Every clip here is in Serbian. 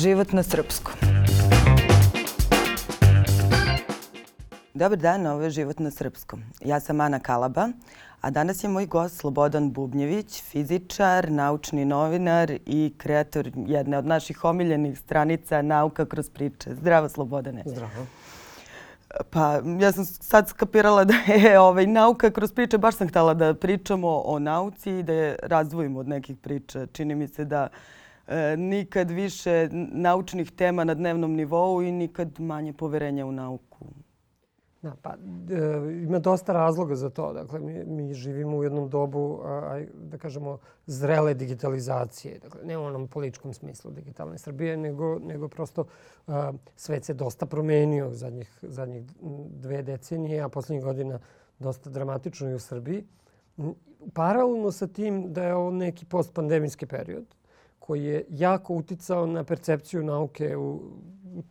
Život na srpskom. Dobar dan, ovo je Život na srpskom. Ja sam Ana Kalaba, a danas je moj gost Slobodan Bubnjević, fizičar, naučni novinar i kreator jedne od naših omiljenih stranica Nauka kroz priče. Zdravo, Slobodane. Zdravo. Pa ja sam sad skapirala da je ovaj, nauka kroz priče, baš sam htjela da pričamo o nauci i da je razdvojimo od nekih priča. Čini mi se da e, nikad više naučnih tema na dnevnom nivou i nikad manje poverenja u nauku. Da, pa, e, ima dosta razloga za to. Dakle, mi, mi živimo u jednom dobu, a, da kažemo, zrele digitalizacije. Dakle, ne u onom političkom smislu digitalne Srbije, nego, nego prosto a, svet se dosta promenio zadnjih, zadnjih dve decenije, a poslednjih godina dosta dramatično i u Srbiji. Paralelno sa tim da je ovo neki postpandemijski period koji je jako uticao na percepciju nauke u,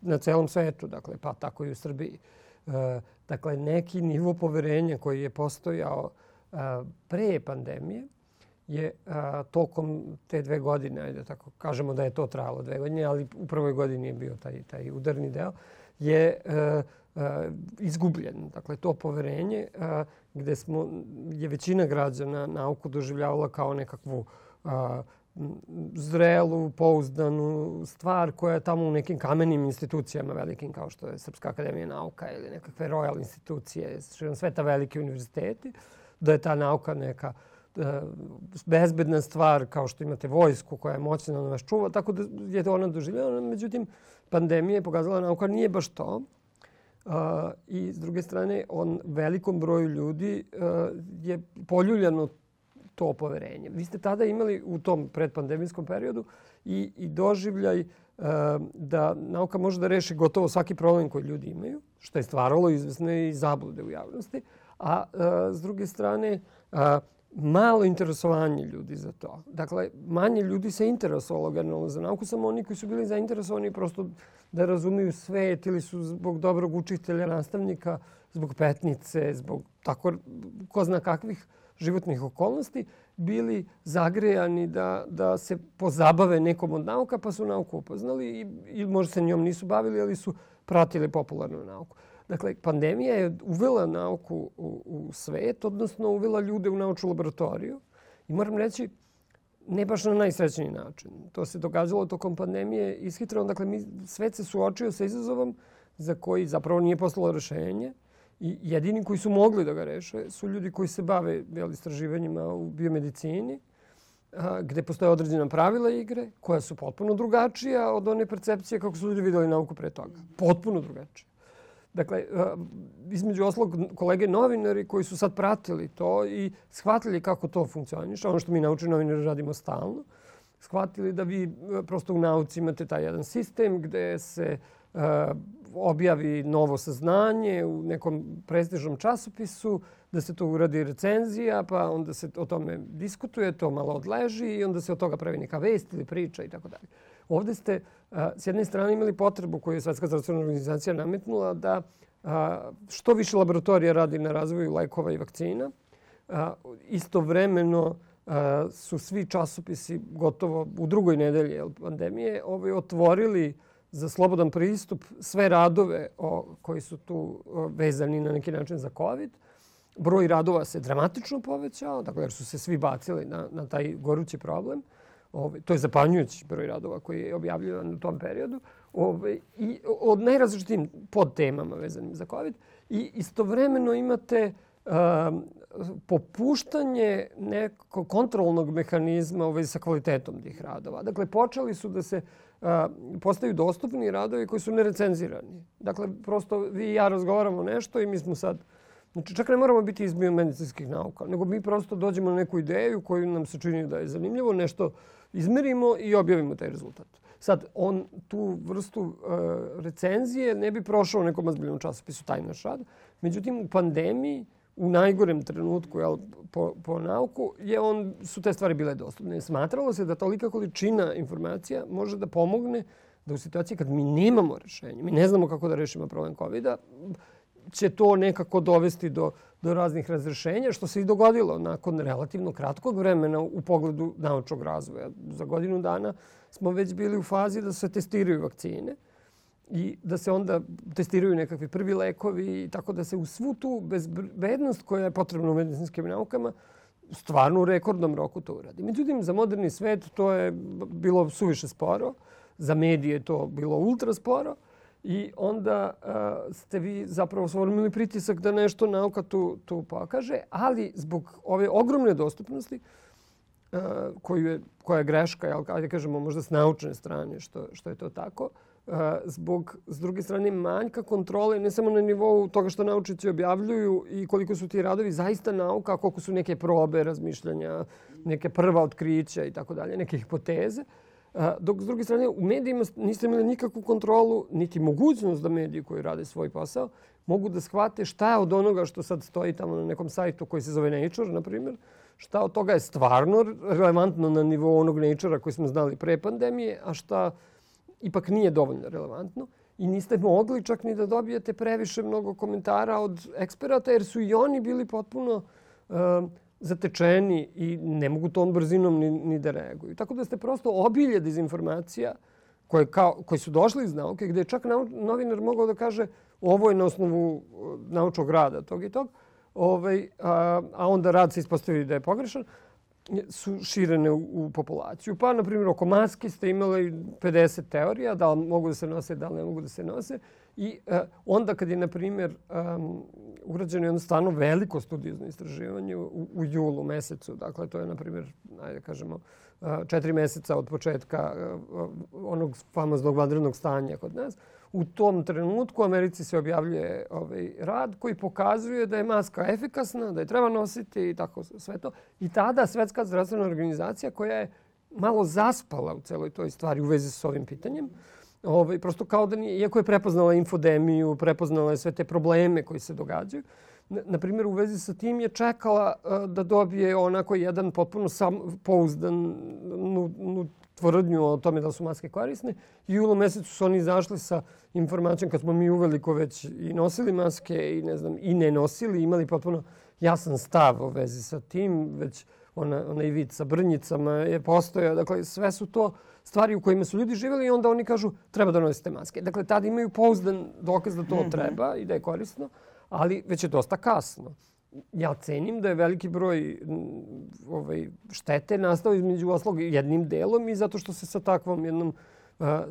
na celom svetu, dakle, pa tako i u Srbiji. E, dakle, neki nivo poverenja koji je postojao e, pre pandemije je e, tokom te dve godine, ajde tako kažemo da je to trajalo dve godine, ali u prvoj godini je bio taj, taj udarni deo, je izgubljen. Dakle, to poverenje gde smo, je većina građana nauku doživljavala kao nekakvu zrelu, pouzdanu stvar koja je tamo u nekim kamenim institucijama velikim kao što je Srpska akademija nauka ili nekakve royal institucije, širom sveta veliki univerziteti, da je ta nauka neka uh, bezbedna stvar kao što imate vojsku koja je moćna da vas čuva, tako da je to ona doživljena. Međutim, pandemija je pokazala da nauka nije baš to. Uh, I s druge strane, on velikom broju ljudi uh, je poljuljano to poverenje. Vi ste tada imali u tom predpandemijskom periodu i, i doživljaj e, da nauka može da reši gotovo svaki problem koji ljudi imaju, što je stvaralo izvesne i zablude u javnosti. A e, s druge strane, a, malo interesovanje ljudi za to. Dakle, manje ljudi se interesovalo generalno za nauku, samo oni koji su bili zainteresovani prosto da razumiju svet ili su zbog dobrog učitelja, nastavnika, zbog petnice, zbog tako ko zna kakvih životnih okolnosti bili zagrejani da, da se pozabave nekom od nauka, pa su nauku upoznali i, i možda se njom nisu bavili, ali su pratili popularnu nauku. Dakle, pandemija je uvela nauku u, u svet, odnosno uvela ljude u naučnu laboratoriju. I moram reći, ne baš na najsrećniji način. To se događalo tokom pandemije ishitreno. Dakle, mi, svet se suočio sa izazovom za koji zapravo nije poslalo rešenje. I jedini koji su mogli da ga reše su ljudi koji se bave jel, istraživanjima u biomedicini, a, gde postoje određena pravila igre koja su potpuno drugačija od one percepcije kako su ljudi videli nauku pre toga. Potpuno drugačije. Dakle, a, između oslog kolege novinari koji su sad pratili to i shvatili kako to funkcioniše, ono što mi naučni novinari radimo stalno, shvatili da vi prosto u nauci imate taj jedan sistem gde se a, objavi novo saznanje u nekom prestižnom časopisu, da se to uradi recenzija, pa onda se o tome diskutuje, to malo odleži i onda se od toga pravi neka vest ili priča i tako dalje. Ovde ste a, s jedne strane imali potrebu koju je Svetska zdravstvena organizacija nametnula da a, što više laboratorija radi na razvoju lekova i vakcina. A, istovremeno su svi časopisi gotovo u drugoj nedelji pandemije ovaj, otvorili za slobodan pristup sve radove o, koji su tu vezani na neki način za COVID. Broj radova se dramatično povećao, dakle jer su se svi bacili na, na taj gorući problem. Ove, to je zapanjujući broj radova koji je objavljivan u tom periodu. Ove, I od najrazličitim podtemama vezanim za COVID. I istovremeno imate um, popuštanje nekog kontrolnog mehanizma u vezi sa kvalitetom tih radova. Dakle, počeli su da se a, postaju dostupni radovi koji su nerecenzirani. Dakle, prosto vi i ja razgovaramo nešto i mi smo sad... Znači, čak ne moramo biti iz biomedicinskih nauka, nego mi prosto dođemo na neku ideju koju nam se čini da je zanimljivo, nešto izmerimo i objavimo taj rezultat. Sad, on tu vrstu uh, recenzije ne bi prošao u nekom ozbiljnom časopisu taj naš rad. Međutim, u pandemiji u najgorem trenutku jel, po, po nauku je on, su te stvari bile dostupne. Smatralo se da tolika količina informacija može da pomogne da u situaciji kad mi nemamo rešenje, mi ne znamo kako da rešimo problem COVID-a, će to nekako dovesti do, do raznih razrešenja, što se i dogodilo nakon relativno kratkog vremena u pogledu naučnog razvoja. Za godinu dana smo već bili u fazi da se testiraju vakcine i da se onda testiraju nekakvi prvi lekovi, tako da se u svu tu bezbednost koja je potrebna u medicinskim naukama stvarno u rekordnom roku to uradi. Međutim, za moderni svet to je bilo suviše sporo, za medije je to bilo ultra sporo i onda uh, ste vi zapravo sformili pritisak da nešto nauka tu, tu pokaže, ali zbog ove ogromne dostupnosti uh, koju je, koja je greška, jel, ajde kažemo možda s naučne strane što, što je to tako, zbog, s druge strane, manjka kontrole, ne samo na nivou toga što naučnici objavljuju i koliko su ti radovi zaista nauka, koliko su neke probe razmišljanja, neke prva otkrića i tako dalje, neke hipoteze. Dok, s druge strane, u medijima niste imali nikakvu kontrolu, niti mogućnost da mediji koji rade svoj posao mogu da shvate šta je od onoga što sad stoji tamo na nekom sajtu koji se zove Nature, na primjer, šta od toga je stvarno relevantno na nivou onog Nature-a koji smo znali pre pandemije, a šta ipak nije dovoljno relevantno i niste mogli čak ni da dobijete previše mnogo komentara od eksperata jer su i oni bili potpuno uh, zatečeni i ne mogu tom brzinom ni, ni da reaguju. Tako da ste prosto obilje dezinformacija koje, kao, koje su došli iz nauke, gde je čak novinar mogao da kaže ovo je na osnovu naučnog rada tog i tog, ovaj, a, a onda rad se ispostavi da je pogrešan su širene u, u populaciju. Pa, na primjer, oko maske ste imali 50 teorija, da li mogu da se nose, da li ne mogu da se nose. I uh, onda kad je, na primjer, um, urađeno jedno stvarno veliko studijozno istraživanje u, u julu mesecu, dakle, to je, na primjer, ajde kažemo, uh, četiri meseca od početka uh, onog famoznog vanrednog stanja kod nas, u tom trenutku u Americi se objavljuje ovaj rad koji pokazuje da je maska efikasna, da je treba nositi i tako sve to. I tada Svetska zdravstvena organizacija koja je malo zaspala u celoj toj stvari u vezi s ovim pitanjem, ovaj, prosto kao da nije, iako je prepoznala infodemiju, prepoznala je sve te probleme koji se događaju, na primjer, u vezi sa tim je čekala uh, da dobije onako jedan potpuno sam pouzdan nu, nu, tvrdnju o tome da su maske korisne. I u mesecu su oni izašli sa informacijom kad smo mi uveliko već i nosili maske i ne znam i ne nosili, imali potpuno jasan stav u vezi sa tim, već ona, onaj vid sa brnjicama je postojao. Dakle, sve su to stvari u kojima su ljudi živjeli i onda oni kažu treba da nosite maske. Dakle, tada imaju pouzdan dokaz da to -hmm. treba i da je korisno, ali već je dosta kasno ja cenim da je veliki broj ovaj, štete nastao između oslog jednim delom i zato što se sa takvom jednom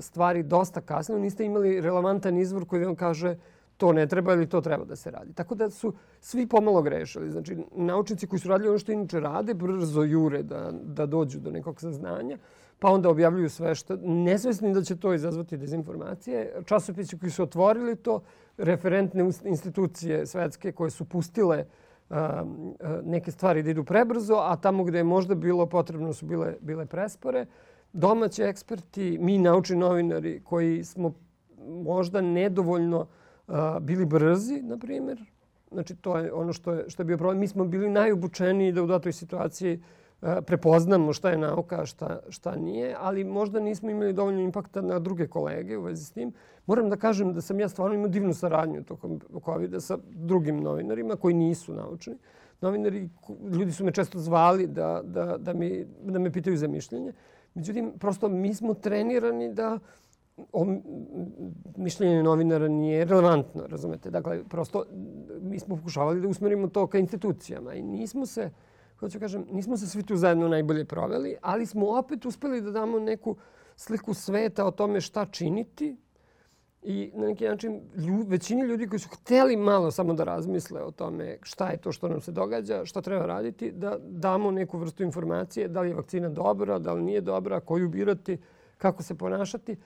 stvari dosta kasno niste imali relevantan izvor koji vam kaže to ne treba ili to treba da se radi. Tako da su svi pomalo grešili. Znači, naučnici koji su radili ono što inače rade, brzo jure da, da dođu do nekog saznanja, pa onda objavljuju sve što, nesvesni da će to izazvati dezinformacije. Časopisi koji su otvorili to, referentne institucije svetske koje su pustile uh, neke stvari da idu prebrzo, a tamo gde je možda bilo potrebno su bile, bile prespore. Domaći eksperti, mi naučni novinari koji smo možda nedovoljno bili brzi, na primjer. Znači, to je ono što je, što je bio problem. Mi smo bili najobučeniji da u datoj situaciji uh, prepoznamo šta je nauka, šta, šta nije, ali možda nismo imali dovoljno impakta na druge kolege u vezi s tim. Moram da kažem da sam ja stvarno imao divnu saradnju tokom COVID-a sa drugim novinarima koji nisu naučni. Novinari, ljudi su me često zvali da, da, da, mi, da me pitaju za mišljenje. Međutim, prosto mi smo trenirani da o, mišljenje novinara nije relevantno, razumete? Dakle, prosto mi smo pokušavali da usmerimo to ka institucijama i nismo se uh, hoću kažem, nismo se svi tu zajedno najbolje proveli, ali smo opet uspeli da damo neku sliku sveta o tome šta činiti i na neki način ljud, većini ljudi koji su hteli malo samo da razmisle o tome šta je to što nam se događa, šta treba raditi, da damo neku vrstu informacije, da li je vakcina dobra, da li nije dobra, koju birati, kako se ponašati, e,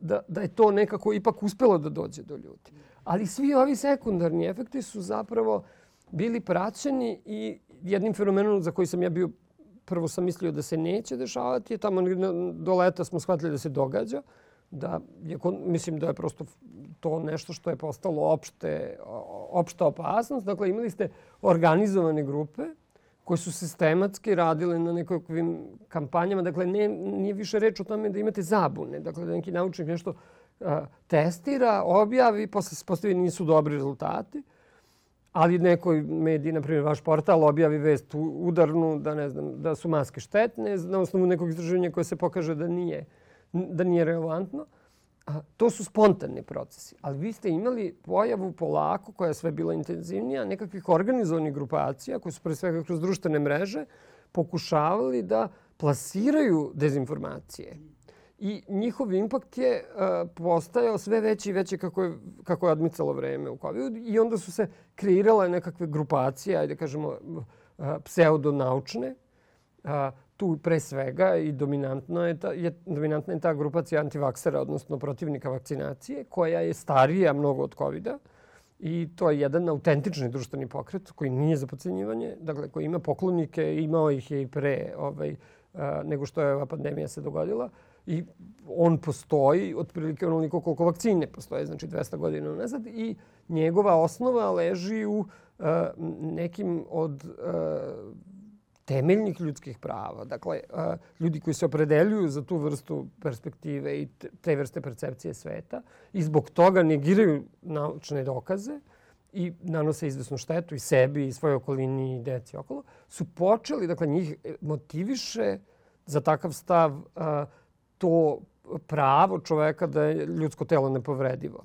da, da je to nekako ipak uspelo da dođe do ljudi. Ali svi ovi sekundarni efekti su zapravo bili praćeni i jednim fenomenom za koji sam ja bio prvo sam mislio da se neće dešavati, tamo do leta smo shvatili da se događa, da je, mislim da je prosto to nešto što je postalo opšte, opšta opasnost. Dakle, imali ste organizovane grupe koje su sistematski radile na nekakvim kampanjama. Dakle, ne, nije više reč o tome da imate zabune. Dakle, da neki naučnik nešto testira, objavi, posle postavi nisu dobri rezultati, ali nekoj mediji, na primjer vaš portal, objavi vest udarnu da, ne znam, da su maske štetne na osnovu nekog istraživanja koje se pokaže da nije, da nije relevantno. A, to su spontani procesi. Ali vi ste imali pojavu polako, koja je sve bila intenzivnija, nekakvih organizovanih grupacija, koje su pre svega kroz društvene mreže pokušavali da plasiraju dezinformacije. I njihov impakt je uh, postajao sve veći i veći kako je, kako je odmicalo vreme u COVID. I onda su se kreirale nekakve grupacije, ajde kažemo, uh, pseudonaučne. Uh, tu pre svega i dominantno je ta, je, dominantna je ta grupacija antivaksera, odnosno protivnika vakcinacije, koja je starija mnogo od covid -a. I to je jedan autentični društveni pokret koji nije za pocenjivanje, dakle koji ima poklonike, imao ih je i pre ovaj, nego što je ova pandemija se dogodila. I on postoji otprilike onoliko koliko vakcine postoje, znači 200 godina nazad. I njegova osnova leži u a, nekim od a, temeljnih ljudskih prava. Dakle, ljudi koji se opredeljuju za tu vrstu perspektive i te vrste percepcije sveta i zbog toga negiraju naučne dokaze i nanose izvesnu štetu i sebi i svojoj okolini i deci okolo, su počeli, dakle, njih motiviše za takav stav to pravo čoveka da je ljudsko telo nepovredivo.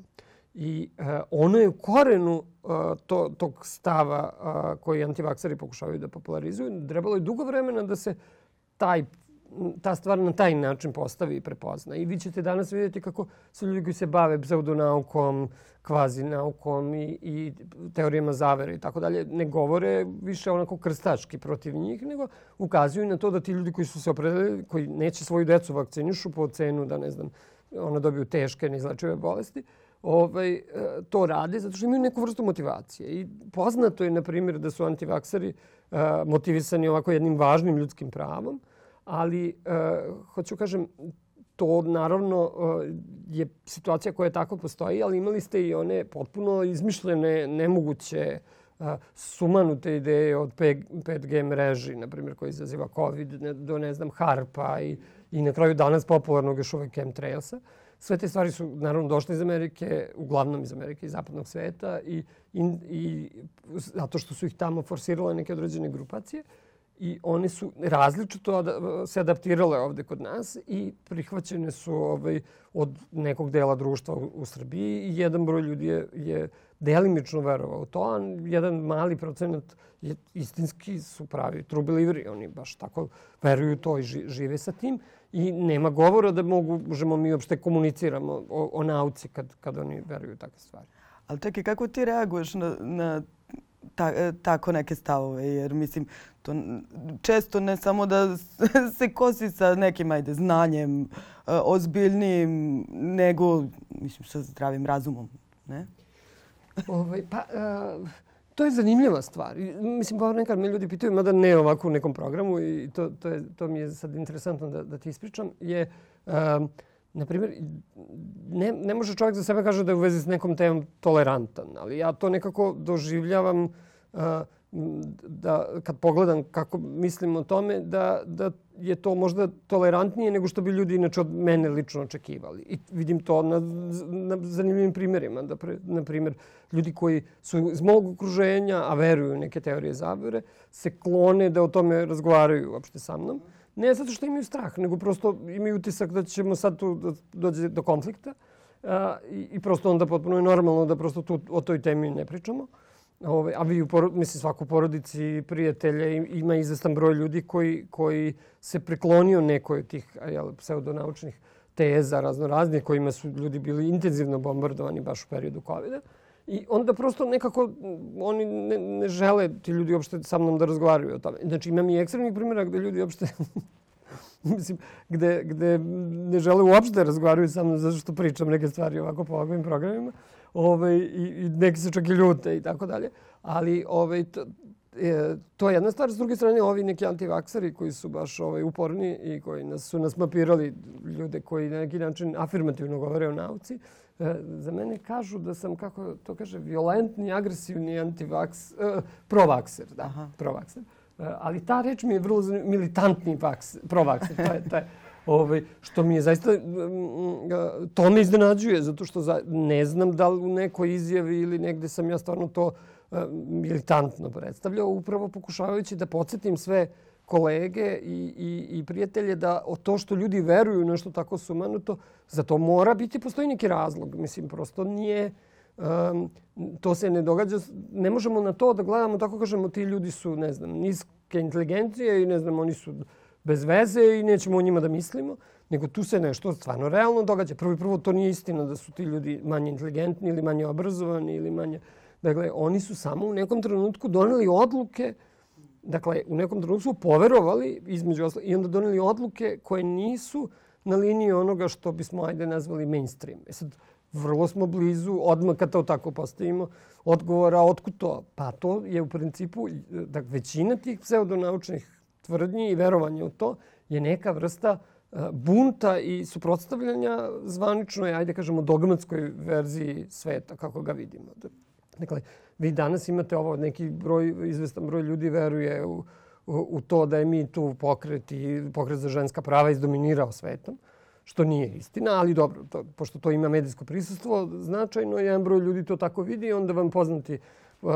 I uh, ono je u korenu uh, to, tog stava uh, koji antivakseri pokušavaju da popularizuju. Trebalo je dugo vremena da se taj ta stvar na taj način postavi i prepozna. I vi ćete danas vidjeti kako su ljudi koji se bave pseudonaukom, kvazi naukom i, i teorijama zavere i tako dalje, ne govore više onako krstački protiv njih, nego ukazuju na to da ti ljudi koji su se opredelili, koji neće svoju decu vakcinišu po cenu da, ne znam, ona dobiju teške neizlečive bolesti, ovaj, e, to rade zato što imaju neku vrstu motivacije. I poznato je, na primjer, da su antivakseri uh, motivisani ovako jednim važnim ljudskim pravom, ali uh, hoću kažem, to naravno uh, je situacija koja tako postoji, ali imali ste i one potpuno izmišljene, nemoguće uh, sumanute ideje od 5G mreži, na primjer, koji izaziva COVID, do ne znam, harpa i, i na kraju danas popularnog još uvek chemtrailsa. Uh, Sve te stvari su naravno došle iz Amerike, uglavnom iz Amerike i zapadnog sveta i, i, i zato što su ih tamo forsirale neke određene grupacije i one su različito se adaptirale ovde kod nas i prihvaćene su ovaj, od nekog dela društva u, u Srbiji i jedan broj ljudi je, je delimično verovao u to, a jedan mali procenat je, istinski su pravi true believeri. Oni baš tako veruju to i žive sa tim i nema govora da mogu, možemo mi uopšte komuniciramo o, o nauci kad, kad oni veruju takve stvari. Ali čekaj, kako ti reaguješ na, na ta, e, tako neke stavove? Jer mislim, to često ne samo da se kosi sa nekim ajde, znanjem, e, ozbiljnim, nego mislim, sa zdravim razumom. Ne? Ovaj, pa, uh, to je zanimljiva stvar. Mislim, pa nekad me ljudi pitaju, mada ne ovako u nekom programu i to, to, je, to mi je sad interesantno da, da ti ispričam, je, um, na primjer, ne, ne može čovjek za sebe kaže da je u vezi s nekom temom tolerantan, ali ja to nekako doživljavam uh, da kad pogledam kako mislim o tome, da, da je to možda tolerantnije nego što bi ljudi inače od mene lično očekivali. I vidim to na, na zanimljivim primjerima. Da, pre, na primjer, ljudi koji su iz mog okruženja, a veruju neke teorije zavere, se klone da o tome razgovaraju uopšte sa mnom. Ne zato što imaju strah, nego prosto imaju utisak da ćemo sad tu da dođe do konflikta. A, i, I prosto onda potpuno je normalno da prosto tu o toj temi ne pričamo. Ove, a vi mislim, svako porodici prijatelja ima izvestan broj ljudi koji, koji se preklonio nekoj od tih jel, pseudonaučnih teza raznoraznih kojima su ljudi bili intenzivno bombardovani baš u periodu covid -a. I onda prosto nekako oni ne, ne žele ti ljudi uopšte sa mnom da razgovaraju o tome. Znači imam i ekstremnih primjera gde ljudi uopšte mislim, gde, gde ne žele uopšte da razgovaraju sa mnom zato što pričam neke stvari ovako po ovakvim programima. Ovaj, i, i neki se čak i ljute i tako dalje. Ali ovaj, to, e, to je jedna stvar. S druge strane, ovi neki antivaksari koji su baš ovaj, uporni i koji nas, su nas mapirali ljude koji na neki način afirmativno govore o nauci, e, za mene kažu da sam, kako to kaže, violentni, agresivni antivaks, e, provakser. Da, Aha. provakser. E, ali ta reč mi je vrlo militantni vaks, provakser. To je, to je, Ovaj, što mi je zaista, mm, to me iznenađuje, zato što za, ne znam da li u nekoj izjavi ili negde sam ja stvarno to uh, militantno predstavljao, upravo pokušavajući da podsjetim sve kolege i, i, i prijatelje da o to što ljudi veruju nešto tako sumanuto, za to mora biti, postoji neki razlog. Mislim, prosto nije, um, to se ne događa, ne možemo na to da gledamo, tako kažemo, ti ljudi su, ne znam, niske inteligencije i ne znam, oni su bez veze i nećemo o njima da mislimo, nego tu se nešto stvarno realno događa. Prvo i prvo, to nije istina da su ti ljudi manje inteligentni ili manje obrazovani ili manje... Dakle, oni su samo u nekom trenutku doneli odluke Dakle, u nekom trenutku poverovali između oslo, i onda doneli odluke koje nisu na liniji onoga što bismo, ajde, nazvali mainstream. E sad, vrlo smo blizu, odmah kad to tako postavimo, odgovora otkud to? Pa to je u principu, da većina tih pseudonaučnih tvrdnji i verovanja u to je neka vrsta e, bunta i suprotstavljanja zvaničnoj, ajde kažemo, dogmatskoj verziji sveta, kako ga vidimo. Dakle, vi danas imate ovo, neki broj, izvestan broj ljudi veruje u, u, u to da je mi tu pokret i pokret za ženska prava izdominirao svetom, što nije istina, ali dobro, to, pošto to ima medijsko prisustvo, značajno jedan broj ljudi to tako vidi, onda vam poznati uh,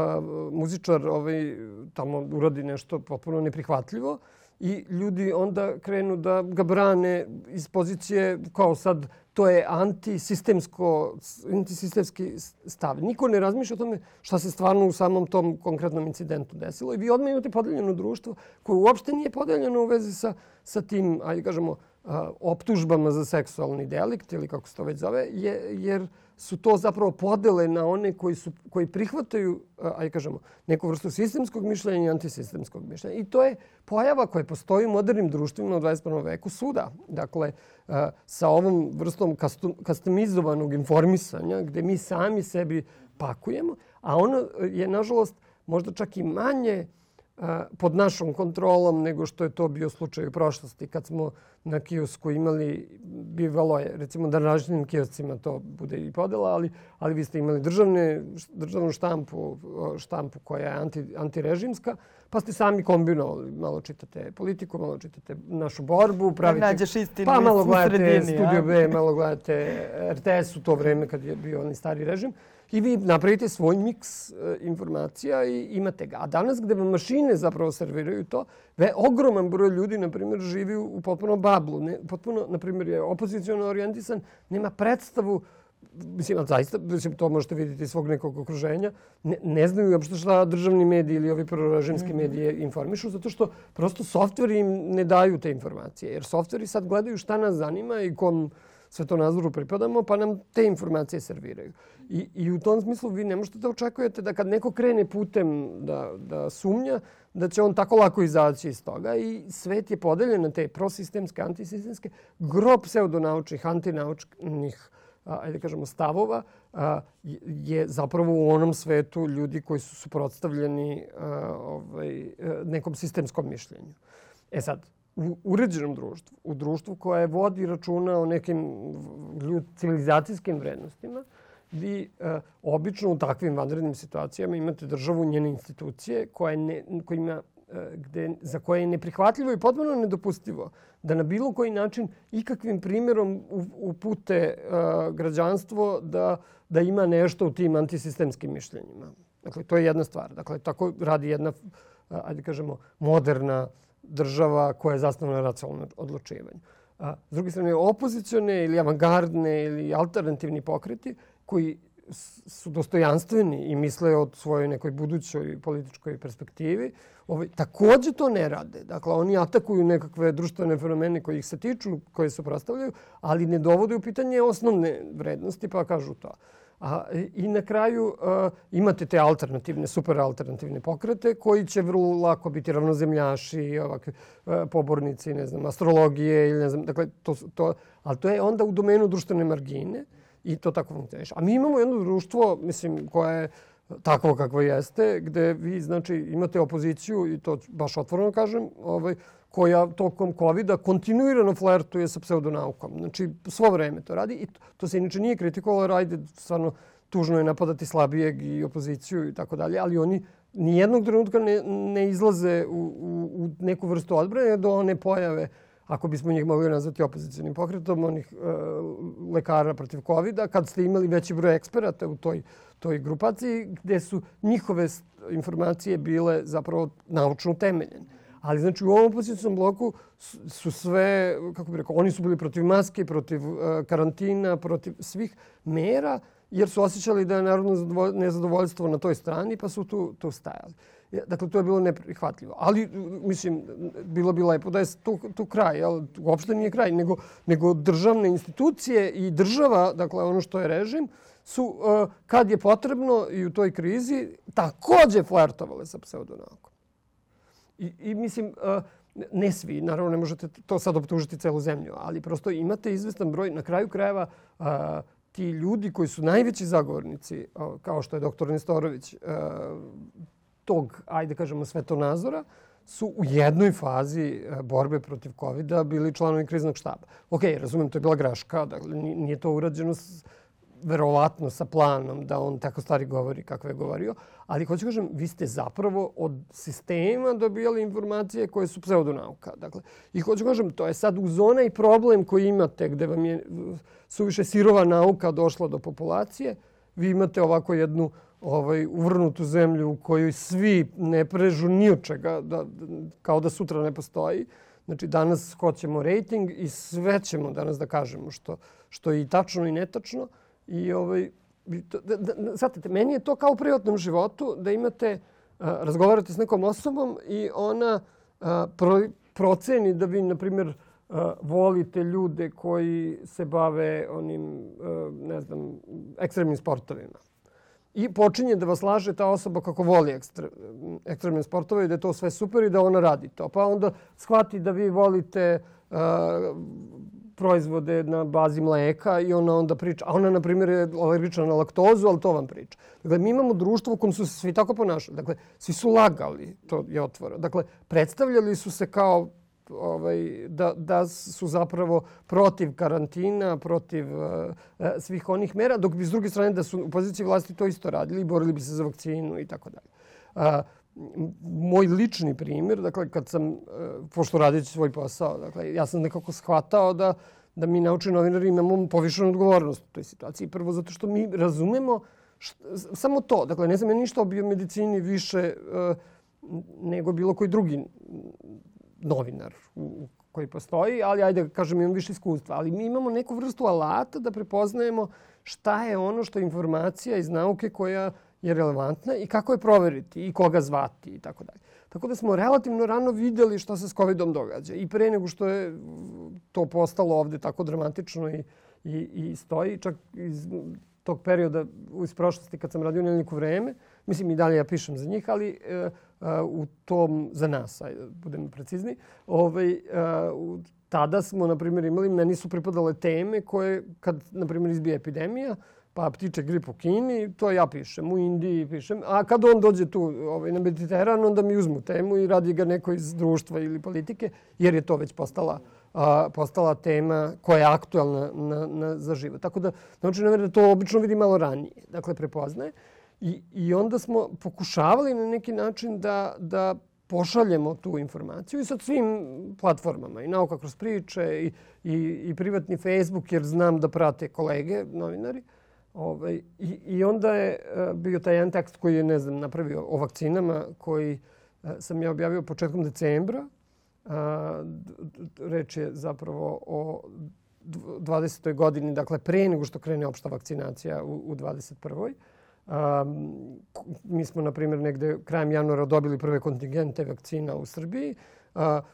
muzičar ovaj, tamo uradi nešto potpuno neprihvatljivo i ljudi onda krenu da ga brane iz pozicije kao sad to je antisistemsko, antisistemski stav. Niko ne razmišlja o tome šta se stvarno u samom tom konkretnom incidentu desilo. I vi odmah imate podeljeno društvo koje uopšte nije podeljeno u vezi sa, sa tim, ajde kažemo, optužbama za seksualni delikt ili kako se to već zove, je, jer su to zapravo podele na one koji, su, koji prihvataju, ajde kažemo, neku vrstu sistemskog mišljenja i antisistemskog mišljenja. I to je pojava koja postoji u modernim društvima u 21. veku suda. Dakle, sa ovom vrstom kastomizovanog informisanja gde mi sami sebi pakujemo, a ono je, nažalost, možda čak i manje pod našom kontrolom nego što je to bio slučaj u prošlosti. Kad smo na kiosku imali, bivalo je, recimo da različitim kioscima to bude i podela, ali, ali vi ste imali državne, državnu štampu, štampu koja je anti, antirežimska, pa ste sami kombinovali. Malo čitate politiku, malo čitate našu borbu, pravite... Da nađeš istinu pa malo gledate sredini, Studio B, malo gledate RTS u to vreme kad je bio onaj stari režim. I vi napravite svoj miks e, informacija i imate ga. A danas gde vam mašine zapravo serviraju to, ve, ogroman broj ljudi, na primjer, živi u, potpuno bablu. Ne, potpuno, na primjer, je opozicijalno orijentisan, nema predstavu Mislim, ali zaista, mislim, to možete vidjeti iz svog nekog okruženja, ne, ne znaju uopšte šta državni mediji ili ovi proraženski medije informišu, zato što prosto softveri im ne daju te informacije. Jer softveri sad gledaju šta nas zanima i kom svetonazoru pripadamo, pa nam te informacije serviraju. I, I u tom smislu vi ne možete da očekujete da kad neko krene putem da, da sumnja, da će on tako lako izaći iz toga. I svet je podeljen na te prosistemske, antisistemske, gro pseudonaučnih, antinaučnih ajde da kažemo, stavova, a, je zapravo u onom svetu ljudi koji su suprotstavljeni a, ovaj, nekom sistemskom mišljenju. E sad, u uređenom društvu, u društvu koje vodi računa o nekim civilizacijskim vrednostima, vi e, obično u takvim vanrednim situacijama imate državu njene institucije koja ne, kojima, e, gde, za koje je neprihvatljivo i potpuno nedopustivo da na bilo koji način ikakvim primjerom upute e, građanstvo da, da ima nešto u tim antisistemskim mišljenjima. Dakle, to je jedna stvar. Dakle, tako radi jedna, ajde kažemo, moderna država koja je zasnovana na racionalnom odlučivanju. A, s druge strane, opozicione ili avangardne ili alternativni pokreti koji su dostojanstveni i misle o svojoj nekoj budućoj političkoj perspektivi, ovaj, takođe to ne rade. Dakle, oni atakuju nekakve društvene fenomene koji ih se tiču, koje se prostavljaju, ali ne dovode u pitanje osnovne vrednosti, pa kažu to. A, I na kraju a, imate te alternativne, super alternativne pokrete koji će vrlo lako biti ravnozemljaši, ovakvi a, pobornici, ne znam, astrologije ili ne znam, dakle, to, to, ali to je onda u domenu društvene margine i to tako funkcioniše. A mi imamo jedno društvo, mislim, koje je takvo kakvo jeste, gde vi, znači, imate opoziciju, i to baš otvoreno kažem, ovaj, koja tokom COVID-a kontinuirano flertuje sa pseudonaukom. Znači, svo vreme to radi i to, se inače nije kritikovalo, ajde, stvarno, tužno je napadati slabijeg i opoziciju i tako dalje, ali oni nijednog trenutka ne, ne izlaze u, u, u neku vrstu odbrane do one pojave ako bismo njih mogli nazvati opozicijalnim pokretom, onih e, lekara protiv covid kad ste imali veći broj eksperata u toj, toj grupaciji, gde su njihove informacije bile zapravo naučno utemeljene. Ali znači u ovom opozicijnom bloku su sve, kako bih rekao, oni su bili protiv maske, protiv uh, karantina, protiv svih mera, jer su osjećali da je narodno nezadovoljstvo na toj strani, pa su tu, tu stajali. Dakle, to je bilo neprihvatljivo. Ali, mislim, bilo bi lepo da je tu, tu kraj. Jel? Uopšte nije kraj, nego, nego državne institucije i država, dakle, ono što je režim, su, uh, kad je potrebno i u toj krizi, takođe flertovale sa pseudonaukom. I, i mislim, uh, ne svi, naravno ne možete to sad optužiti celu zemlju, ali prosto imate izvestan broj, na kraju krajeva, uh, ti ljudi koji su najveći zagovornici, kao što je doktor Nestorović, tog, ajde kažemo, svetonazora, su u jednoj fazi borbe protiv covid bili članovi kriznog štaba. Ok, razumem, to je bila greška, dakle, nije to urađeno s, verovatno sa planom da on tako stvari govori kako je govorio, ali hoću kažem, vi ste zapravo od sistema dobijali informacije koje su pseudonauka. Dakle, I hoću kažem, to je sad uz onaj problem koji imate gde vam je suviše sirova nauka došla do populacije, vi imate ovako jednu ovaj, uvrnutu zemlju u kojoj svi ne prežu ni od čega, da, kao da sutra ne postoji. Znači, danas hoćemo rating i sve ćemo danas da kažemo što, što je i tačno i netačno. I ovaj, da, da, znate, meni je to kao u privatnom životu da imate, a, razgovarate s nekom osobom i ona a, pro, proceni da vi, na primjer, volite ljude koji se bave onim, ne znam, ekstremnim sportovima. I počinje da vas laže ta osoba kako voli ekstre, ekstremne sportove i da je to sve super i da ona radi to. Pa onda shvati da vi volite proizvode na bazi mleka i ona onda priča. A ona, na primjer, je alergična na laktozu, ali to vam priča. Dakle, mi imamo društvo u kojem su se svi tako ponašali. Dakle, svi su lagali, to je otvora. Dakle, predstavljali su se kao ovaj, da, da su zapravo protiv karantina, protiv uh, svih onih mera, dok bi s druge strane da su u poziciji vlasti to isto radili i borili bi se za vakcinu i tako dalje. Moj lični primjer, dakle, kad sam, uh, pošto radići svoj posao, dakle, ja sam nekako shvatao da, da mi naučni novinari imamo povišenu odgovornost u toj situaciji. Prvo zato što mi razumemo šta, samo to. Dakle, ne znam ja ništa o biomedicini više uh, nego bilo koji drugi novinar u, koji postoji, ali ajde kažem imam više iskustva. Ali mi imamo neku vrstu alata da prepoznajemo šta je ono što je informacija iz nauke koja je relevantna i kako je proveriti i koga zvati i tako dalje. Tako da smo relativno rano videli šta se s COVID-om događa. I pre nego što je to postalo ovde tako dramatično i, i, i stoji, čak iz tog perioda iz prošlosti kad sam radio neliko vreme, mislim i dalje ja pišem za njih, ali e, u tom, za nas, ajde, budemo precizni, ovaj, u, tada smo, na primjer, imali, meni su pripadale teme koje, kad, na primjer, izbije epidemija, pa ptiče grip u Kini, to ja pišem, u Indiji pišem. A kad on dođe tu ovaj, na Mediteran, onda mi uzmu temu i radi ga neko iz društva ili politike, jer je to već postala, a, postala tema koja je aktualna na, na, za život. Tako da, znači, da to obično vidi malo ranije. Dakle, prepoznaje. I, I onda smo pokušavali na neki način da, da pošaljemo tu informaciju i sa svim platformama. I nauka kroz priče i, i, i privatni Facebook jer znam da prate kolege, novinari. Ovaj, i, I onda je uh, bio taj jedan tekst koji je, ne znam, napravio o vakcinama koji uh, sam ja objavio početkom decembra. Uh, reč je zapravo o 20. godini, dakle pre nego što krene opšta vakcinacija u, u 21. Um, mi smo, na primjer, negde krajem januara dobili prve kontingente vakcina u Srbiji.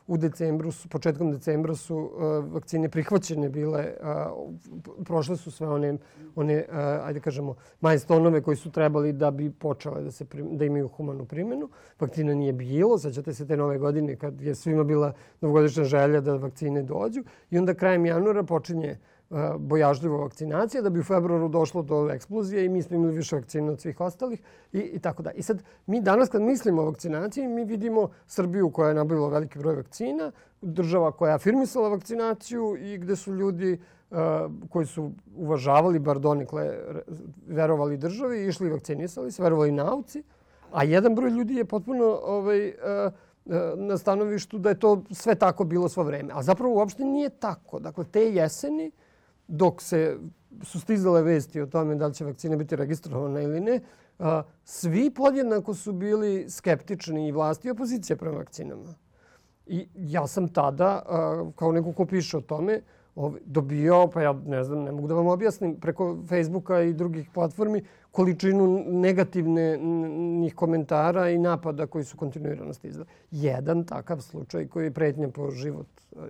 U decembru, početkom decembra su vakcine prihvaćene bile. Prošle su sve one, one ajde kažemo, majstonove koji su trebali da bi počele da, se da imaju humanu primjenu. Vakcina nije bilo. Sećate se te nove godine kad je svima bila novogodišnja želja da vakcine dođu. I onda krajem januara počinje uh, bojažljivo vakcinacija, da bi u februaru došlo do eksplozije i mi smo imali više vakcina od svih ostalih i, i tako da. I sad, mi danas kad mislimo o vakcinaciji, mi vidimo Srbiju koja je nabavila veliki broj vakcina, država koja je afirmisala vakcinaciju i gde su ljudi uh, koji su uvažavali, bar donikle, verovali državi, išli i vakcinisali se, verovali nauci, a jedan broj ljudi je potpuno ovaj, uh, na stanovištu da je to sve tako bilo svo vreme. A zapravo uopšte nije tako. Dakle, te jeseni, dok se su stizale vesti o tome da li će vakcina biti registrovana ili ne, svi podjednako su bili skeptični i vlasti i opozicija prema vakcinama. I ja sam tada, kao neko ko piše o tome, dobio, pa ja ne znam, ne mogu da vam objasnim, preko Facebooka i drugih platformi količinu negativnih komentara i napada koji su kontinuirano stizali. Jedan takav slučaj koji je pretnja po život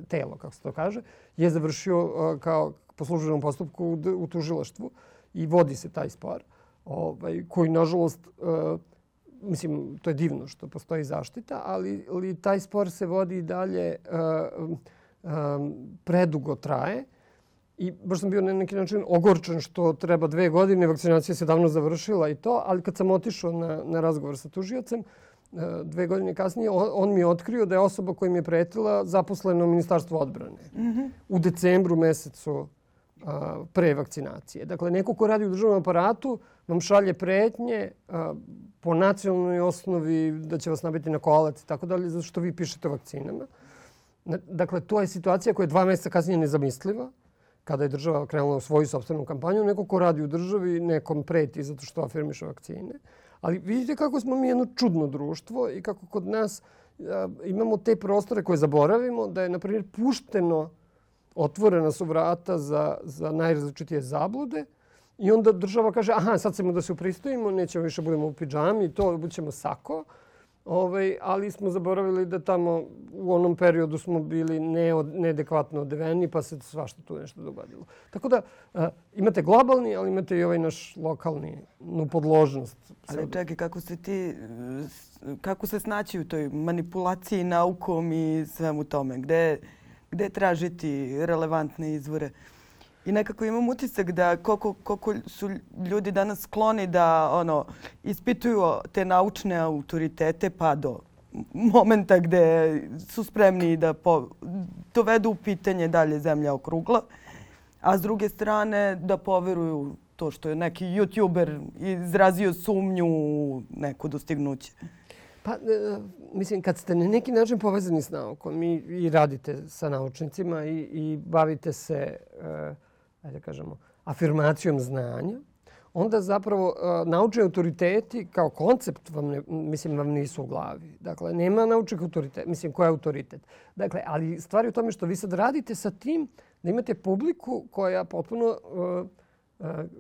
telo, kako se to kaže, je završio kao po službenom postupku u tužilaštvu i vodi se taj spor, ovaj, koji nažalost, uh, mislim, to je divno što postoji zaštita, ali, ali taj spor se vodi i dalje uh, um, predugo traje. I baš sam bio na neki način ogorčen što treba dve godine, vakcinacija se davno završila i to, ali kad sam otišao na, na razgovor sa tužiocem, dve godine kasnije, on mi je otkrio da je osoba kojim je pretila zaposlena u Ministarstvu odbrane. Mm -hmm. U decembru mesecu pre vakcinacije. Dakle, neko ko radi u državnom aparatu vam šalje pretnje po nacionalnoj osnovi da će vas nabiti na kolac i tako dalje, zato što vi pišete o vakcinama. Dakle, to je situacija koja je dva meseca kasnije nezamisliva kada je država krenula u svoju sobstvenu kampanju. Neko ko radi u državi nekom preti zato što afirmiše vakcine. Ali vidite kako smo mi jedno čudno društvo i kako kod nas imamo te prostore koje zaboravimo, da je, na primjer, pušteno, otvorena su vrata za, za najrazličitije zablude i onda država kaže, aha, sad ćemo da se upristojimo, nećemo više budemo u pidžami, to bućemo sako. Ovaj, ali smo zaboravili da tamo u onom periodu smo bili neod, neadekvatno odeveni, pa se svašta tu nešto dogodilo. Tako da a, imate globalni, ali imate i ovaj naš lokalni nu podložnost. Ali čekaj, kako se ti, kako se snaći u toj manipulaciji naukom i svemu tome? Gde, gde tražiti relevantne izvore? I nekako imam utisak da koliko, koliko su ljudi danas skloni da ono, ispituju te naučne autoritete pa do momenta gde su spremni da po, dovedu u pitanje dalje zemlja okrugla. A s druge strane da poveruju to što je neki youtuber izrazio sumnju u neko dostignuće. Pa, e, mislim, kad ste na neki način povezani s naukom i, i radite sa naučnicima i, i bavite se e, ajde da kažemo, afirmacijom znanja, onda zapravo uh, naučni autoriteti kao koncept vam, ne, mislim, vam nisu u glavi. Dakle, nema naučnih autoriteta. Mislim, ko je autoritet? Dakle, ali stvari u tome što vi sad radite sa tim da imate publiku koja potpuno uh, uh,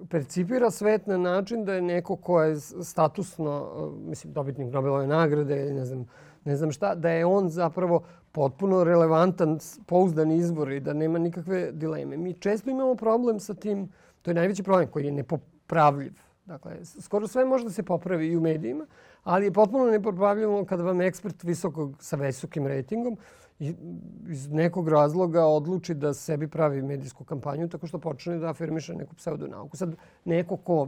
percipira svet na način da je neko ko je statusno, uh, mislim, dobitnik Nobelove nagrade ne znam, ne znam šta, da je on zapravo potpuno relevantan, pouzdan izvor i da nema nikakve dileme. Mi često imamo problem sa tim, to je najveći problem koji je nepopravljiv. Dakle, skoro sve može da se popravi i u medijima, ali je potpuno nepopravljivo kada vam ekspert visokog, sa visokim rejtingom iz nekog razloga odluči da sebi pravi medijsku kampanju tako što počne da afirmiše neku pseudonauku. Sad, neko ko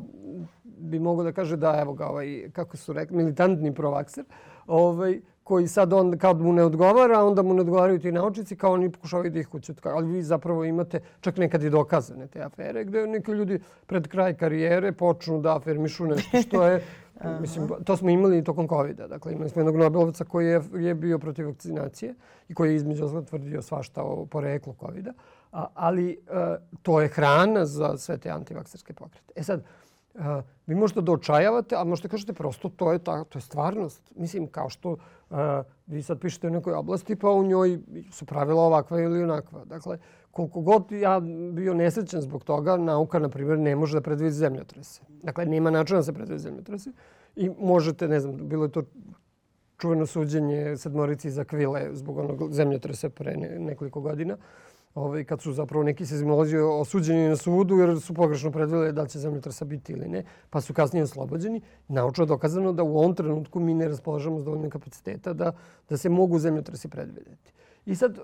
bi mogo da kaže da, evo ga, ovaj, kako su rekli, militantni provakser, ovaj, koji sad on, kad mu ne odgovara, onda mu ne odgovaraju ti naučnici, kao oni pokušavaju da ih kućutkaju. Ali vi zapravo imate čak nekad i dokazane te afere, gde neki ljudi pred kraj karijere počnu da afirmišu nešto što je Mislim, to smo imali tokom COVID-a. Dakle, imali smo jednog Nobelovca koji je, je bio protiv vakcinacije i koji je između ostalog tvrdio svašta o poreklu COVID-a. ali a, to je hrana za sve te antivakserske pokrete. E sad, a, vi možete da očajavate, a možete kažete prosto to je, ta, to je stvarnost. Mislim, kao što a, vi sad pišete u nekoj oblasti, pa u njoj su pravila ovakva ili onakva. Dakle, koliko god ja bio nesrećan zbog toga, nauka, na primjer, ne može da predvidi zemljotrese. Dakle, nema načina da se predvidi zemljotrese. I možete, ne znam, bilo je to čuveno suđenje sedmorici za kvile zbog onog zemljotresa pre nekoliko godina. Ovaj, kad su zapravo neki sezmolozi osuđeni na sudu jer su pogrešno predvile da će zemljotresa biti ili ne, pa su kasnije oslobođeni. Naučno dokazano da u ovom trenutku mi ne raspolažemo s dovoljnim kapaciteta da, da se mogu zemljotresi predvideti. I sad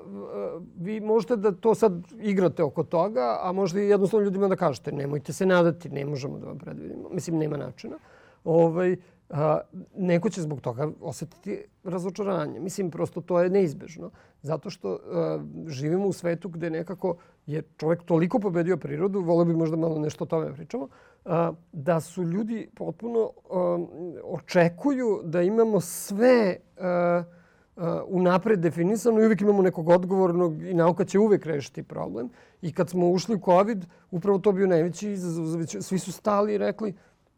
vi možete da to sad igrate oko toga, a možda i jednostavno ljudima da kažete nemojte se nadati, ne možemo da vam predvidimo. Mislim, nema načina. Ovaj, a, neko će zbog toga osetiti razočaranje. Mislim, prosto to je neizbežno. Zato što a, živimo u svetu gde nekako je čovjek toliko pobedio prirodu, volio bi možda malo nešto o tome pričamo, a, da su ljudi potpuno a, očekuju da imamo sve a, unapred definisano i uvijek imamo nekog odgovornog i nauka će uvijek rešiti problem. I kad smo ušli u COVID, upravo to bio najveći izazov. Svi su stali i rekli,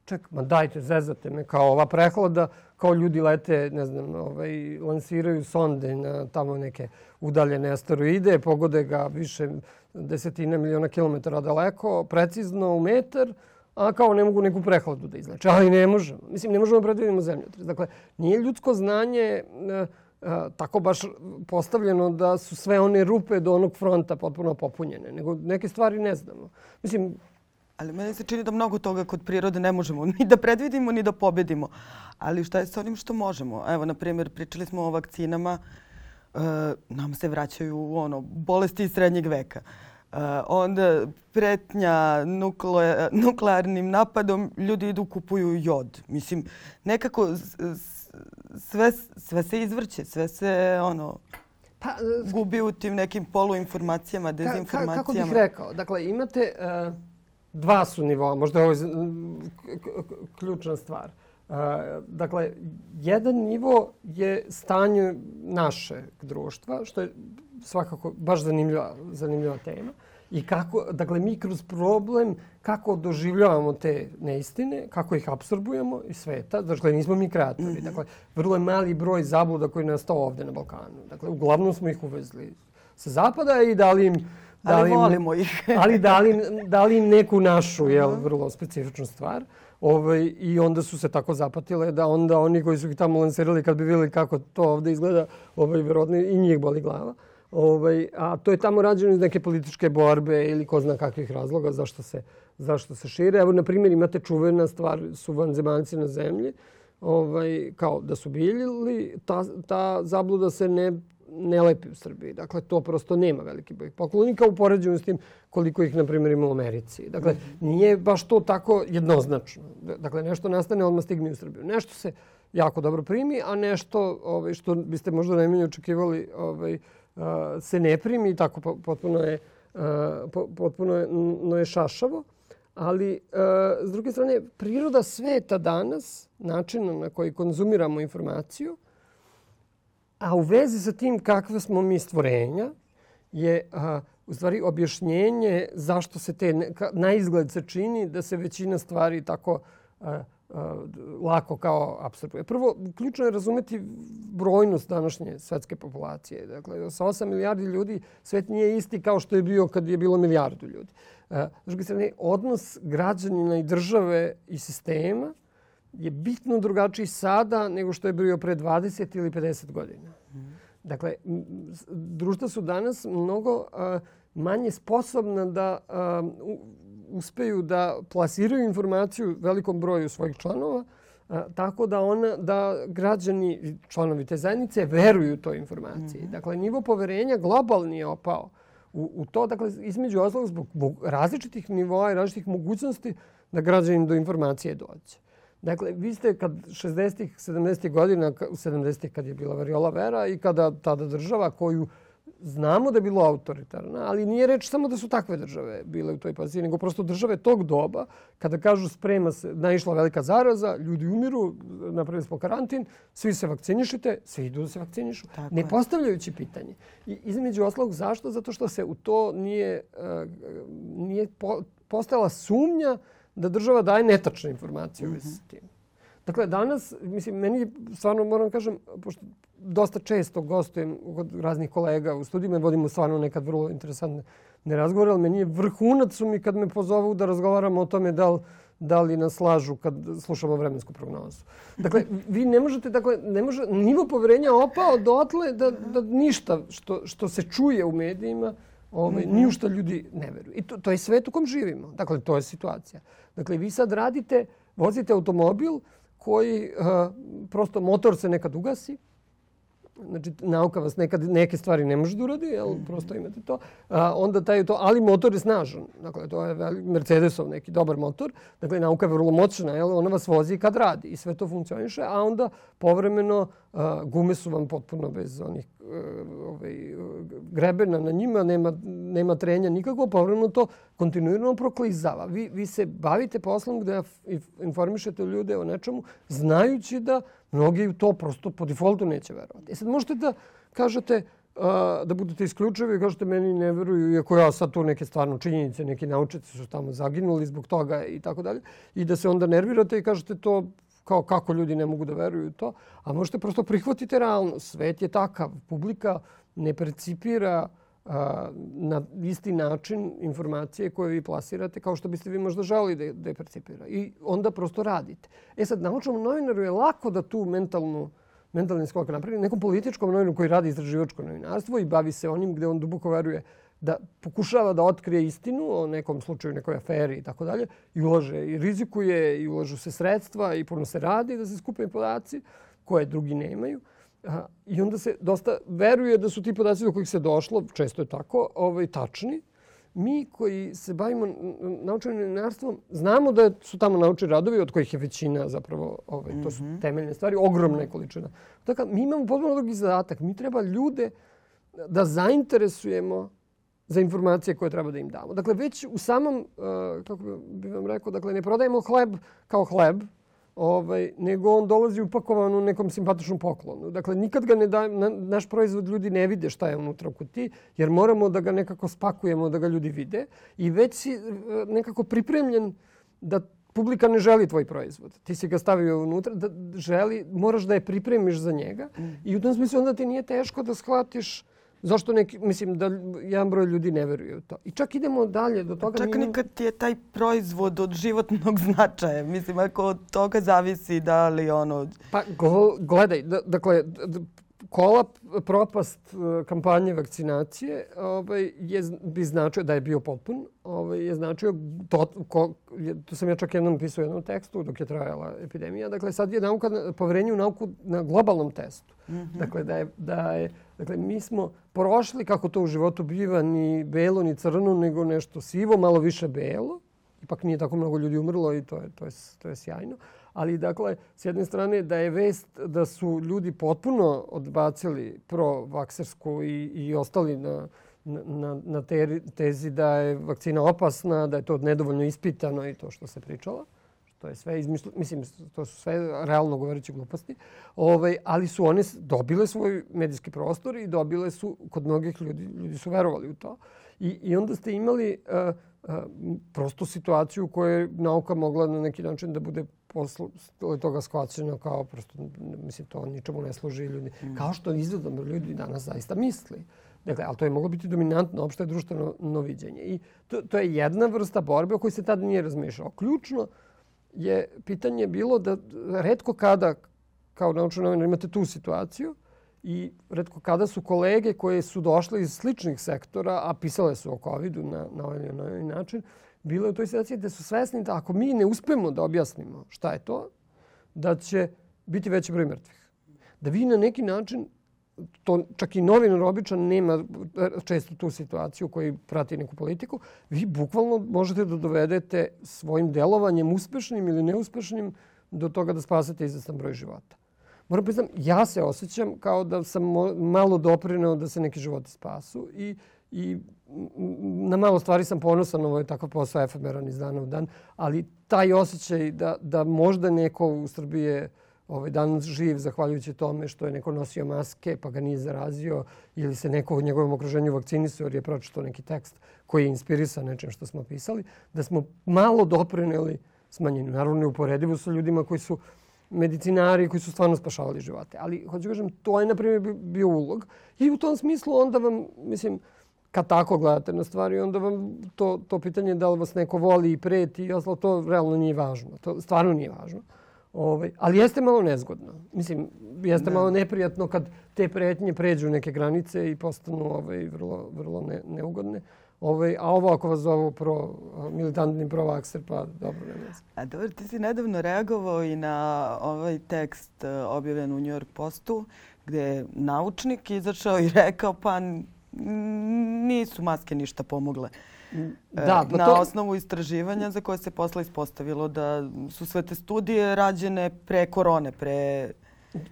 ček, ma dajte, zezate me, kao ova prehlada, kao ljudi lete, ne znam, ovaj, lansiraju sonde na tamo neke udaljene asteroide, pogode ga više desetine miliona kilometara daleko, precizno u metar, a kao ne mogu neku prehladu da izleče. Ali ne možemo. Mislim, ne možemo da predvidimo zemljotres. Dakle, nije ljudsko znanje uh, tako baš postavljeno da su sve one rupe do onog fronta potpuno popunjene, nego neke stvari ne znamo. Mislim, Ali meni se čini da mnogo toga kod prirode ne možemo ni da predvidimo ni da pobedimo. Ali šta je sa onim što možemo? Evo, na primjer, pričali smo o vakcinama. E, nam se vraćaju ono, bolesti iz srednjeg veka. E, onda pretnja nukle, nuklearnim napadom, ljudi idu kupuju jod. Mislim, nekako sve, sve se izvrće, sve se ono, pa, e, gubi u tim nekim poluinformacijama, dezinformacijama. Ka, kako bih rekao? Dakle, imate... Uh, dva su nivoa, možda je ovo ključna stvar. Uh, dakle, jedan nivo je stanje naše društva, što je svakako baš zanimljiva, zanimljiva tema. I kako, dakle, mi kroz problem kako doživljavamo te neistine, kako ih absorbujemo iz sveta. Dakle, nismo mi kreatori. Mm -hmm. Dakle, vrlo je mali broj zabluda koji nastao ovde na Balkanu. Dakle, uglavnom smo ih uvezli sa zapada i dali im Da ali volimo ih. ali dali, dali im neku našu, jel, vrlo specifičnu stvar. Ovaj, I onda su se tako zapatile da onda oni koji su ih tamo lansirali kad bi vidjeli kako to ovde izgleda, ovaj, verovatno i njih boli glava. Ovaj, a to je tamo rađeno iz neke političke borbe ili ko zna kakvih razloga zašto se, zašto se šire. Evo, na primjer, imate čuvena stvar, su vanzemaljci na zemlji, ovaj, kao da su biljili, ta, ta zabluda se ne ne lepi u Srbiji. Dakle, to prosto nema veliki broj poklonika u poređenju s tim koliko ih, na primjer, ima u Americi. Dakle, nije baš to tako jednoznačno. Dakle, nešto nastane, odmah stigne u Srbiju. Nešto se jako dobro primi, a nešto ovaj, što biste možda najmanje očekivali ovaj, se ne primi i tako potpuno je, potpuno je, no je šašavo. Ali, s druge strane, priroda sveta danas, načinom na koji konzumiramo informaciju, A u vezi sa tim kakve smo mi stvorenja je a, u stvari objašnjenje zašto se te na izgled se čini da se većina stvari tako a, a, lako kao apsorbuje. Prvo, ključno je razumeti brojnost današnje svetske populacije. Dakle, sa 8 milijardi ljudi svet nije isti kao što je bio kad je bilo milijardu ljudi. S druge strane, odnos građanina i države i sistema – je bitno drugačiji sada nego što je bio pre 20 ili 50 godina. Dakle, društva su danas mnogo manje sposobna da uspeju da plasiraju informaciju velikom broju svojih članova, tako da ona da građani članovi te zajednice veruju toj informaciji. Mm -hmm. Dakle nivo poverenja globalni je opao u, u to dakle između ostalog zbog različitih nivoa i različitih mogućnosti da građanin do informacije dođe. Dakle, vi ste kad 60-ih, 70-ih godina, 70-ih kad je bila variola vera i kada tada država koju znamo da je bilo autoritarna, ali nije reč samo da su takve države bile u toj poziciji, nego prosto države tog doba, kada kažu sprema se, naišla velika zaraza, ljudi umiru, napravili smo karantin, svi se vakcinišite, svi idu da se vakcinišu, Tako ne postavljajući pitanje. I između oslog, zašto? Zato što se u to nije, uh, nije po, postojala sumnja da država daje netačne informacije u vezi s tim. Dakle, danas, mislim, meni stvarno moram kažem, pošto dosta često gostujem kod raznih kolega u studijima, vodimo stvarno nekad vrlo interesantne ne razgovore, ali meni je vrhunac su mi kad me pozovu da razgovaramo o tome da li, da li nas slažu kad slušamo vremensku prognozu. Dakle, vi ne možete, dakle, ne može, nivo poverenja opao dotle da, da ništa što, što se čuje u medijima Ovaj, mm -hmm. Ni u što ljudi ne veruju. I to, to je svet u kom živimo. Dakle, to je situacija. Dakle, vi sad radite, vozite automobil koji uh, prosto motor se nekad ugasi, Znači, nauka vas nekad neke stvari ne može da uradi, jel, prosto imate to. A, onda taj to, ali motor je snažan. Dakle, to je Mercedesov neki dobar motor. Dakle, nauka je vrlo moćna, jel, ona vas vozi kad radi i sve to funkcioniše, a onda povremeno gume su vam potpuno bez onih uh, ovaj, grebena na njima, nema, nema trenja nikako, povremeno to kontinuirano proklizava. Vi, vi se bavite poslom gde informišete ljude o nečemu, znajući da mnogi to prosto po defaultu neće verovati. E sad možete da kažete, da budete isključivi i kažete meni ne veruju, iako ja sad tu neke stvarno činjenice, neki naučnici su tamo zaginuli zbog toga i tako dalje. I da se onda nervirate i kažete to kao kako ljudi ne mogu da veruju to. A možete prosto prihvatiti realnost. Svet je takav. Publika ne percipira a, na isti način informacije koje vi plasirate kao što biste vi možda želi da, da je percipira. I onda prosto radite. E sad, naučnom novinaru je lako da tu mentalnu mentalni skok napravi nekom političkom novinu koji radi istraživačko novinarstvo i bavi se onim gde on duboko veruje da pokušava da otkrije istinu o nekom slučaju, nekoj aferi i tako dalje i ulaže i rizikuje i ulažu se sredstva i puno se radi da se skupe podaci koje drugi nemaju. I onda se dosta veruje da su ti podaci do kojih se došlo, često je tako, ovaj, tačni. Mi koji se bavimo naučnim novinarstvom znamo da su tamo naučni radovi od kojih je većina zapravo, ovaj, to su mhm. temeljne stvari, ogromna količina. Dakle, mi imamo potpuno drugi zadatak. Mi treba ljude da zainteresujemo za informacije koje treba da im damo. Dakle, već u samom, uh, kako bih vam rekao, dakle, ne prodajemo hleb kao hleb, ovaj, nego on dolazi upakovan u nekom simpatičnom poklonu. Dakle, nikad ga ne da, na, naš proizvod ljudi ne vide šta je unutra u kutiji, jer moramo da ga nekako spakujemo da ga ljudi vide i već si uh, nekako pripremljen da publika ne želi tvoj proizvod. Ti si ga stavio unutra, da želi, moraš da je pripremiš za njega mm. i u tom smislu onda ti nije teško da shvatiš Zašto neki, mislim da jedan broj ljudi ne veruje u to. I čak idemo dalje do toga. Čak mi... nikad je taj proizvod od životnog značaja. Mislim, ako od toga zavisi da li ono... Pa gledaj, dakle, kolap, propast e, kampanje vakcinacije ovaj, je, bi značio da je bio potpun. Ovaj, je značio, to, ko, to sam ja čak jednom pisao u jednom tekstu dok je trajala epidemija. Dakle, sad je nauka, poverenje u nauku na globalnom testu. Mm -hmm. Dakle, da je, da je, dakle, mi smo prošli, kako to u životu biva, ni belo, ni crno, nego nešto sivo, malo više belo. Ipak nije tako mnogo ljudi umrlo i to je, to je, to je sjajno. Ali, dakle, s jedne strane da je vest da su ljudi potpuno odbacili pro-vaksersku i, i ostali na, na, na te, tezi da je vakcina opasna, da je to nedovoljno ispitano i to što se pričalo. To je sve izmišljeno, mislim, to su sve realno govoreći gluposti. Ovaj, ali su one dobile svoj medijski prostor i dobile su, kod mnogih ljudi, ljudi su verovali u to. I, i onda ste imali uh, uh, prosto situaciju u kojoj nauka mogla na neki način da bude posle toga shvaćeno kao prosto, mislim, to ničemu ne služi ljudi. Mm. Kao što izgledamo ljudi danas zaista misli. Dakle, ali to je moglo biti dominantno opšte društveno noviđenje. I to, to je jedna vrsta borbe o kojoj se tada nije razmišljao. Ključno je pitanje bilo da redko kada kao naučni novinar imate tu situaciju i redko kada su kolege koje su došle iz sličnih sektora, a pisale su o COVID-u na, na ovaj, na ovaj način, bilo je u toj situaciji da su svesni da ako mi ne uspemo da objasnimo šta je to, da će biti veći broj mrtvih. Da vi na neki način, to čak i novinar običan nema često tu situaciju koji prati neku politiku, vi bukvalno možete da dovedete svojim delovanjem uspešnim ili neuspešnim do toga da spasete izvestan broj života. Moram priznam, ja se osjećam kao da sam malo doprineo da se neki životi spasu i, i na malo stvari sam ponosan, ovo je takav posao efemeran iz dana u dan, ali taj osjećaj da, da možda neko u Srbiji je ovaj, danas živ zahvaljujući tome što je neko nosio maske pa ga nije zarazio ili se neko u njegovom okruženju vakcinisao jer je pročito neki tekst koji je inspirisan nečem što smo pisali, da smo malo doprineli smanjenju. Naravno, neuporedivo sa ljudima koji su medicinari koji su stvarno spašavali živote. Ali, hoću kažem, to je, na primjer, bio ulog. I u tom smislu onda vam, mislim, kad tako gledate na stvari, onda vam to, to pitanje da li vas neko voli i preti i ostalo, to realno nije važno. To stvarno nije važno. Ovaj, ali jeste malo nezgodno. Mislim, jeste ne. malo neprijatno kad te pretnje pređu neke granice i postanu ovaj, vrlo, vrlo ne, neugodne. Ovaj, a ovo ako vas zovu pro, militantni provakser, pa dobro, ne znam. A dobro, ti si nedavno reagovao i na ovaj tekst uh, objavljen u New York Postu, gde je naučnik izašao i rekao pa nisu maske ništa pomogle. Da, pa na to... osnovu istraživanja za koje se posle ispostavilo da su sve te studije rađene pre korone, pre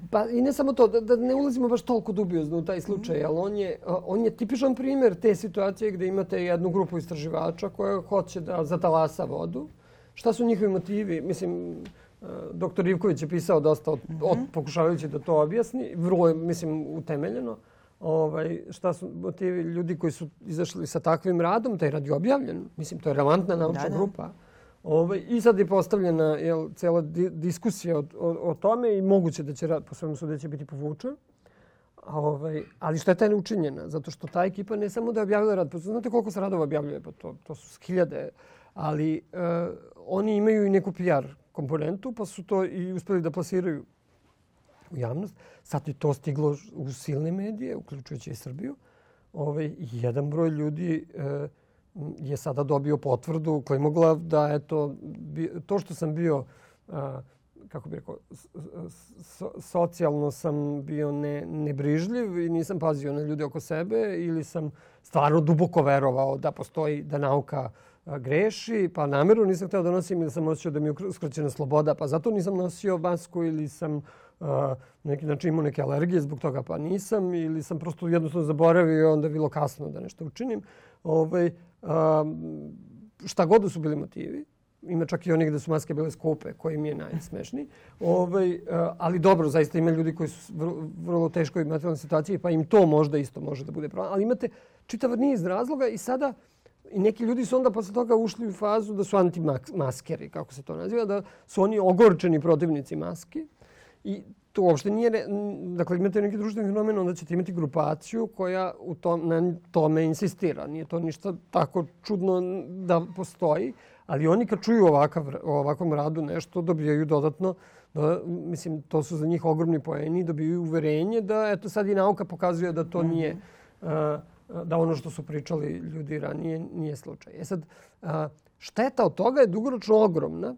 Pa i ne samo to, da, da ne ulazimo baš toliko dubiozno u taj slučaj, ali on je, on je tipičan primjer te situacije gdje imate jednu grupu istraživača koja hoće da zatalasa vodu. Šta su njihovi motivi? Mislim, doktor Ivković je pisao dosta od, od, pokušavajući da to objasni, vrlo je, mislim, utemeljeno. Ovaj, šta su motivi ljudi koji su izašli sa takvim radom, taj rad je objavljen. Mislim, to je relevantna naučna da, da. grupa. Ovaj, I sad je postavljena jel, cela di, diskusija o, o, o tome i moguće da će rad, po svemu sudeće, biti povučen. Ovaj, ali što je taj neučinjena? Zato što ta ekipa ne samo da je objavila rad, pa znate koliko se radova objavljuje, pa to, to su hiljade, ali uh, oni imaju i neku PR komponentu, pa su to i uspeli da plasiraju u javnost. Sad je to stiglo u silne medije, uključujući i Srbiju. Ovaj, jedan broj ljudi e, je sada dobio potvrdu mogla da eto, to što sam bio a, kako bih rekao, so, socijalno sam bio ne, nebrižljiv i nisam pazio na ljude oko sebe ili sam stvarno duboko verovao da postoji, da nauka greši, pa namjerno nisam htio da nosim ili sam osjećao da mi je uskraćena sloboda, pa zato nisam nosio masku ili sam neki način imao neke alergije zbog toga, pa nisam ili sam prosto jednostavno zaboravio i onda bilo kasno da nešto učinim. Ovaj, uh, šta god su bili motivi, ima čak i onih gde su maske bile skupe, koji mi je najsmešniji. Ovaj, ali dobro, zaista ima ljudi koji su vrlo, vrlo teškoj materijalnoj situaciji, pa im to možda isto može da bude problem. Ali imate čitav niz razloga i sada I neki ljudi su onda posle toga ušli u fazu da su antimaskeri, kako se to naziva, da su oni ogorčeni protivnici maske. I to uopšte nije... Dakle, imate neki društveni fenomen, onda ćete imati grupaciju koja u tom, na tome insistira. Nije to ništa tako čudno da postoji. Ali oni kad čuju ovakav, o ovakvom radu nešto, dobijaju dodatno da, mislim, to su za njih ogromni poeni, dobijaju uverenje da eto sad i nauka pokazuje da to nije uh, da ono što su pričali ljudi ranije nije slučaj. E sad, šteta od toga je dugoročno ogromna,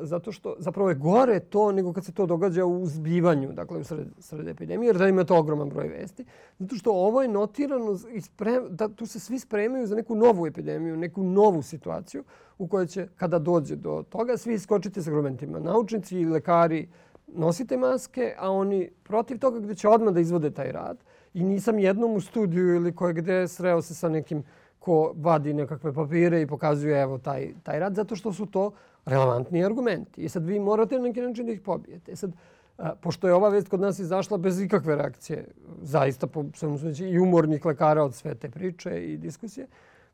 zato što zapravo je gore to nego kad se to događa u zbivanju, dakle u sred, sred epidemije, jer da ima to ogroman broj vesti. Zato što ovo je notirano, isprem, da tu se svi spremaju za neku novu epidemiju, neku novu situaciju u kojoj će, kada dođe do toga, svi iskočite sa argumentima. Naučnici i lekari nosite maske, a oni protiv toga gde će odmah da izvode taj rad i nisam jednom u studiju ili koje gde sreo se sa nekim ko vadi nekakve papire i pokazuje evo taj, taj rad, zato što su to relevantni argumenti. I sad vi morate na neki način da ih pobijete. I sad, a, pošto je ova vest kod nas izašla bez ikakve reakcije, zaista po svemu sudeći i umornih lekara od sve te priče i diskusije,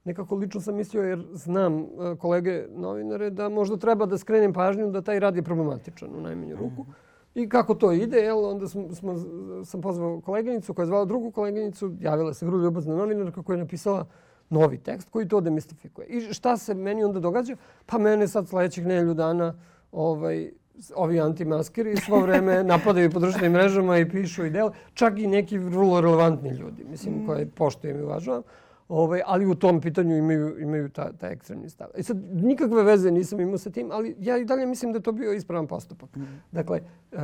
nekako lično sam mislio, jer znam kolege novinare, da možda treba da skrenem pažnju da taj rad je problematičan u najmanju ruku. -hmm I kako to ide, jel, onda smo, smo, sam pozvao koleginicu koja je zvala drugu koleginicu, javila se vrlo ljubazna novinarka koja je napisala novi tekst koji to demistifikuje. I šta se meni onda događa? Pa mene sad sledećih nelju dana ovaj, ovi antimaskeri svo vreme napadaju po društvenim mrežama i pišu i dele. Čak i neki vrlo relevantni ljudi, mislim, mm. koje poštujem i uvažavam. Ovaj, ali u tom pitanju imaju, imaju ta, ta ekstremni stav. I sad, nikakve veze nisam imao sa tim, ali ja i dalje mislim da je to bio ispravan postupak. Mm. Dakle, e,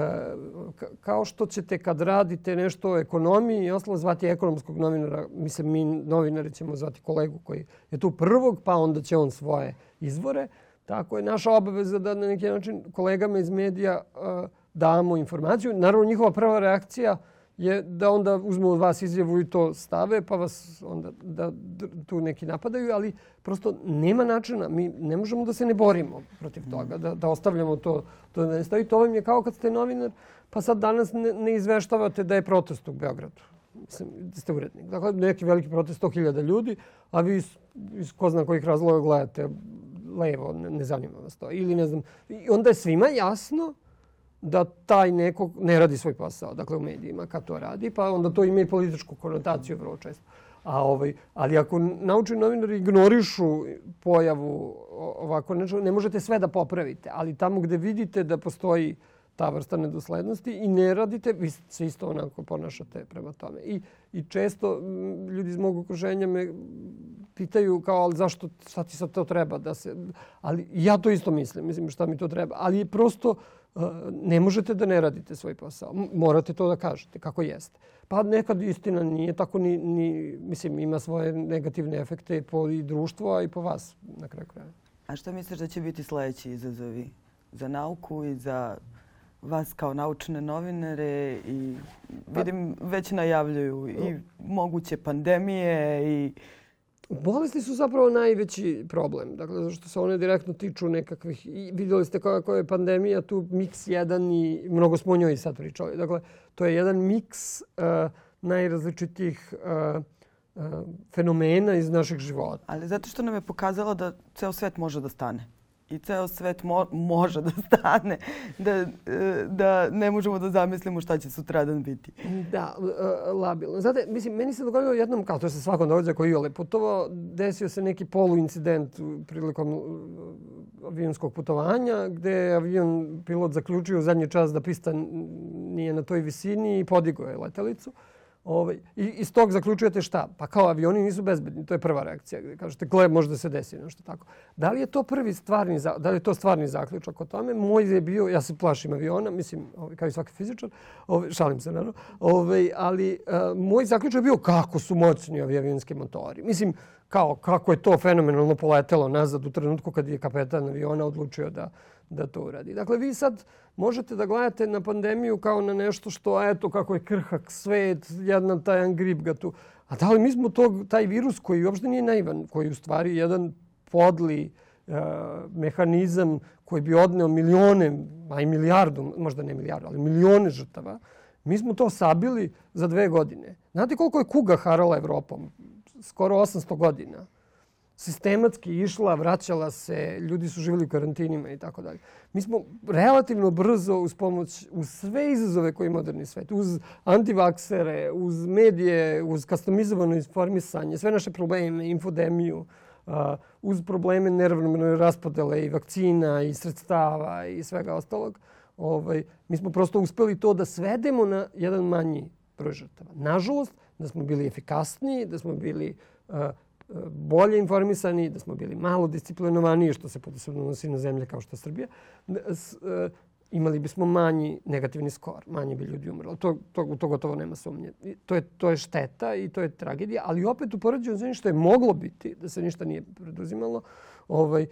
kao što ćete kad radite nešto o ekonomiji i ostalo zvati ekonomskog novinara, mislim, mi novinari ćemo zvati kolegu koji je tu prvog, pa onda će on svoje izvore. Tako je naša obaveza da na neki način kolegama iz medija e, damo informaciju. Naravno, njihova prva reakcija je da onda uzmu od vas izjavu i to stave, pa vas onda da tu neki napadaju, ali prosto nema načina. Mi ne možemo da se ne borimo protiv toga, da, da ostavljamo to, to da ne stoji. To vam je kao kad ste novinar, pa sad danas ne, ne izveštavate da je protest u Beogradu. Mislim, da ste urednik. Dakle, neki veliki protest, 100.000 ljudi, a vi iz, iz ko zna kojih razloga gledate levo, ne, ne zanima vas to. Ili ne znam. I onda je svima jasno da taj neko ne radi svoj posao, dakle u medijima kad to radi, pa onda to ima i političku konotaciju vrlo često. A ovaj, ali ako naučni novinari ignorišu pojavu ovako, ne možete sve da popravite, ali tamo gde vidite da postoji ta vrsta nedoslednosti i ne radite, vi se isto onako ponašate prema tome. I, i često ljudi iz mog okruženja me pitaju kao, ali zašto, šta ti sad to treba da se... Ali ja to isto mislim, mislim šta mi to treba. Ali prosto ne možete da ne radite svoj posao. Morate to da kažete kako jeste. Pa nekad istina nije tako ni, ni mislim, ima svoje negativne efekte po i društvo, a i po vas na kraju kraja. A što misliš da će biti sledeći izazovi za nauku i za vas kao naučne novinare i vidim već najavljuju i moguće pandemije i Bolesti su zapravo najveći problem. Dakle, zato što se one direktno tiču nekakvih... I vidjeli ste kako je pandemija tu miks jedan i mnogo smo o njoj sad pričali. Dakle, to je jedan miks uh, najrazličitijih uh, uh, fenomena iz našeg života. Ali zato što nam je pokazalo da ceo svet može da stane i ceo svet mo može da stane, da, da ne možemo da zamislimo šta će sutradan biti. Da, e, labilno. Znate, mislim, meni se dogodilo jednom, kao to se svakom događa koji je putovao, desio se neki poluincident prilikom e, avionskog putovanja, gde je avion pilot zaključio u zadnji čas da pista nije na toj visini i podigao je letelicu. Ovaj, I iz tog zaključujete šta? Pa kao avioni nisu bezbedni. To je prva reakcija. Gde kažete, gle, možda se desi nešto tako. Da li je to prvi stvarni, da li je to stvarni zaključak o tome? Moj je bio, ja se plašim aviona, mislim, ovaj, kao i svaki fizičar, ovaj, šalim se naravno, ovaj, ali uh, moj zaključak je bio kako su moćni ovi avionski motori. Mislim, kao kako je to fenomenalno poletelo nazad u trenutku kad je kapetan aviona odlučio da, da to uradi. Dakle, vi sad možete da gledate na pandemiju kao na nešto što, eto, kako je krhak svet, jedan tajan grip ga tu. A da li mi smo tog, taj virus koji uopšte nije naivan, koji u stvari jedan podli uh, mehanizam koji bi odneo milione, a i milijardu, možda ne milijardu, ali milione žrtava, mi smo to sabili za dve godine. Znate koliko je kuga harala Evropom? Skoro 800 godina sistematski išla, vraćala se, ljudi su živjeli u karantinima i tako dalje. Mi smo relativno brzo uz pomoć, uz sve izazove koje je moderni svet, uz antivaksere, uz medije, uz kastomizovano informisanje, sve naše probleme, infodemiju, uz probleme neravnomerne raspodele i vakcina i sredstava i svega ostalog, ovaj, mi smo prosto uspeli to da svedemo na jedan manji broj žrtava. Nažalost, da smo bili efikasniji, da smo bili uh, bolje informisani, da smo bili malo disciplinovaniji, što se posebno nosi na zemlje kao što je Srbija, e, imali bismo manji negativni skor, manje bi ljudi umrlo. To, to, to gotovo nema sumnje. To je, to je šteta i to je tragedija, ali opet u poređenju za što je moglo biti, da se ništa nije preduzimalo, ovaj,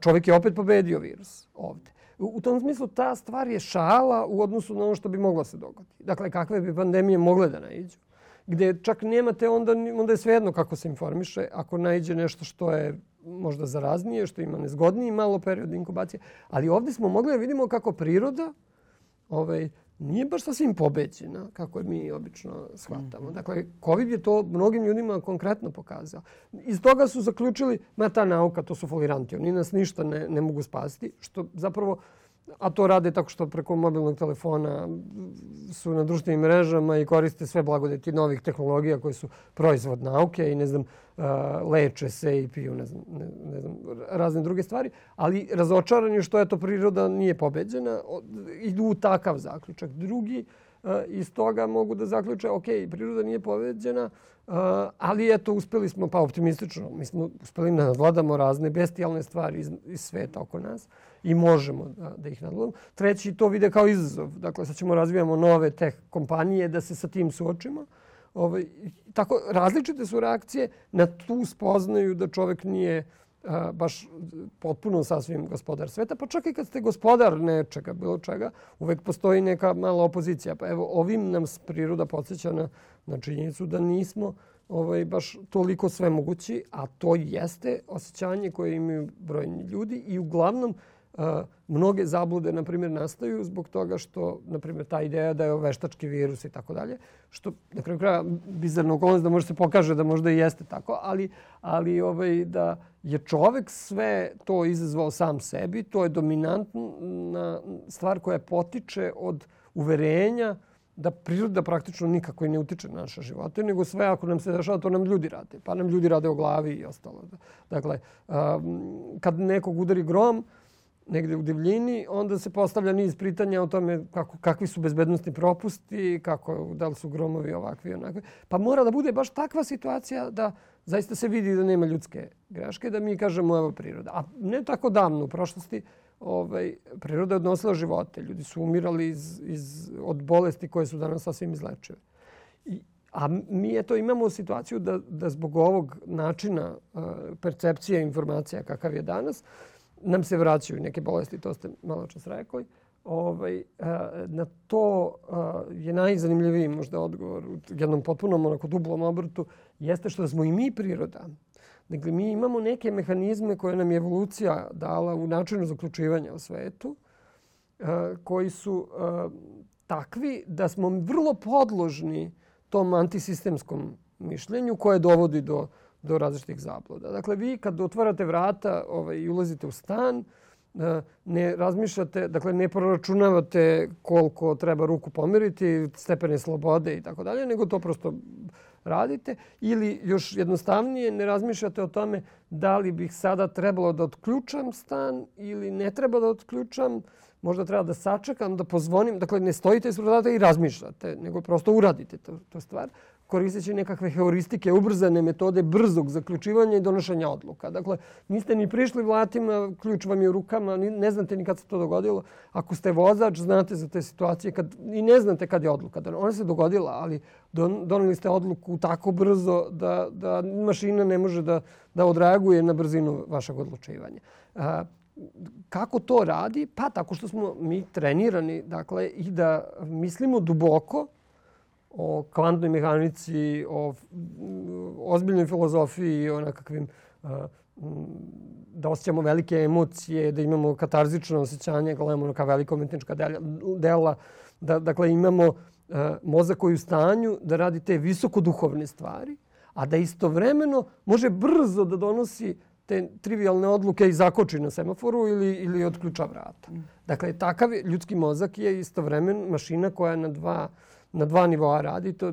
čovjek je opet pobedio virus ovde. U, u tom smislu ta stvar je šala u odnosu na ono što bi moglo se dogoditi. Dakle, kakve bi pandemije mogle da naiđu gde čak nemate, onda, onda je svejedno kako se informiše. Ako najde nešto što je možda zaraznije, što ima nezgodniji malo period inkubacije. Ali ovdje smo mogli da vidimo kako priroda ovaj, nije baš sasvim pobeđena, kako je mi obično shvatamo. Mhm. Dakle, COVID je to mnogim ljudima konkretno pokazao. Iz toga su zaključili, ma ta nauka, to su foliranti, oni nas ništa ne, ne mogu spasiti, što zapravo a to rade tako što preko mobilnog telefona su na društvenim mrežama i koriste sve blagodeti novih tehnologija koje su proizvod nauke i ne znam, leče se i piju ne znam, ne, ne znam, razne druge stvari. Ali razočarani što je to priroda nije pobeđena, idu u takav zaključak. Drugi iz toga mogu da zaključe, ok, priroda nije pobeđena, ali eto, uspeli smo, pa optimistično, mi smo uspeli da nadvladamo razne bestijalne stvari iz, iz sveta oko nas i možemo da, da ih nadvladamo. Treći to vide kao izazov. Dakle, sad ćemo razvijamo nove teh kompanije da se sa tim suočimo. Ovaj, tako, različite su reakcije na tu spoznaju da čovek nije a, baš potpuno sasvim gospodar sveta. Pa čak i kad ste gospodar nečega, bilo čega, uvek postoji neka mala opozicija. Pa evo, ovim nam priroda podsjeća na, na činjenicu da nismo ovaj, baš toliko sve mogući, a to jeste osjećanje koje imaju brojni ljudi i uglavnom mnoge zablude, na primjer, nastaju zbog toga što, na primjer, ta ideja da je veštački virus i tako dalje, što, na kraju kraja, bizarno okolnost da može se pokaže da možda i jeste tako, ali, ali ovaj, da je čovek sve to izazvao sam sebi, to je dominantna stvar koja potiče od uverenja da priroda praktično nikako i ne utiče na naše živote, nego sve ako nam se dešava, to nam ljudi rade. Pa nam ljudi rade o glavi i ostalo. Dakle, kad nekog udari grom, negde u divljini, onda se postavlja niz pitanja o tome kako, kakvi su bezbednostni propusti, kako, da li su gromovi ovakvi i onakvi. Pa mora da bude baš takva situacija da zaista se vidi da nema ljudske greške, da mi kažemo evo priroda. A ne tako davno u prošlosti, ovaj, priroda je odnosila živote. Ljudi su umirali iz, iz, od bolesti koje su danas sasvim izlečive. I, a mi eto imamo situaciju da, da zbog ovog načina uh, percepcije informacija kakav je danas, nam se vraćaju neke bolesti, to ste malo čas rekli. ovaj, na to je najzanimljiviji možda odgovor u jednom potpunom onako dublom obrtu jeste što smo i mi priroda. Dakle, mi imamo neke mehanizme koje nam je evolucija dala u načinu zaključivanja u svetu, koji su takvi da smo vrlo podložni tom antisistemskom mišljenju koje dovodi do, do različitih zabluda. Dakle, vi kad otvarate vrata ovaj, i ulazite u stan, e, ne razmišljate, dakle ne proračunavate koliko treba ruku pomeriti, stepene slobode i tako dalje, nego to prosto radite. Ili još jednostavnije, ne razmišljate o tome da li bih sada trebalo da otključam stan ili ne treba da otključam možda treba da sačekam, da pozvonim. Dakle, ne stojite ispred vrata i razmišljate, nego prosto uradite to, to stvar koristeći nekakve heuristike, ubrzane metode brzog zaključivanja i donošenja odluka. Dakle, niste ni prišli vlatima, ključ vam je u rukama, ne znate ni kad se to dogodilo. Ako ste vozač, znate za te situacije kad, i ne znate kad je odluka. Ona se dogodila, ali don, doneli ste odluku tako brzo da, da mašina ne može da, da odreaguje na brzinu vašeg odlučivanja. A, kako to radi? Pa tako što smo mi trenirani dakle, i da mislimo duboko o kvantnoj mehanici, o ozbiljnoj filozofiji, o nekakvim da osjećamo velike emocije, da imamo katarzično osjećanje, gledamo neka velika umetnička dela, da dakle imamo mozak koji je u stanju da radi te visokoduhovne stvari, a da istovremeno može brzo da donosi te trivialne odluke i zakoči na semaforu ili, ili odključa vrata. Dakle, takav ljudski mozak je istovremen mašina koja na dva, na dva nivoa radi. To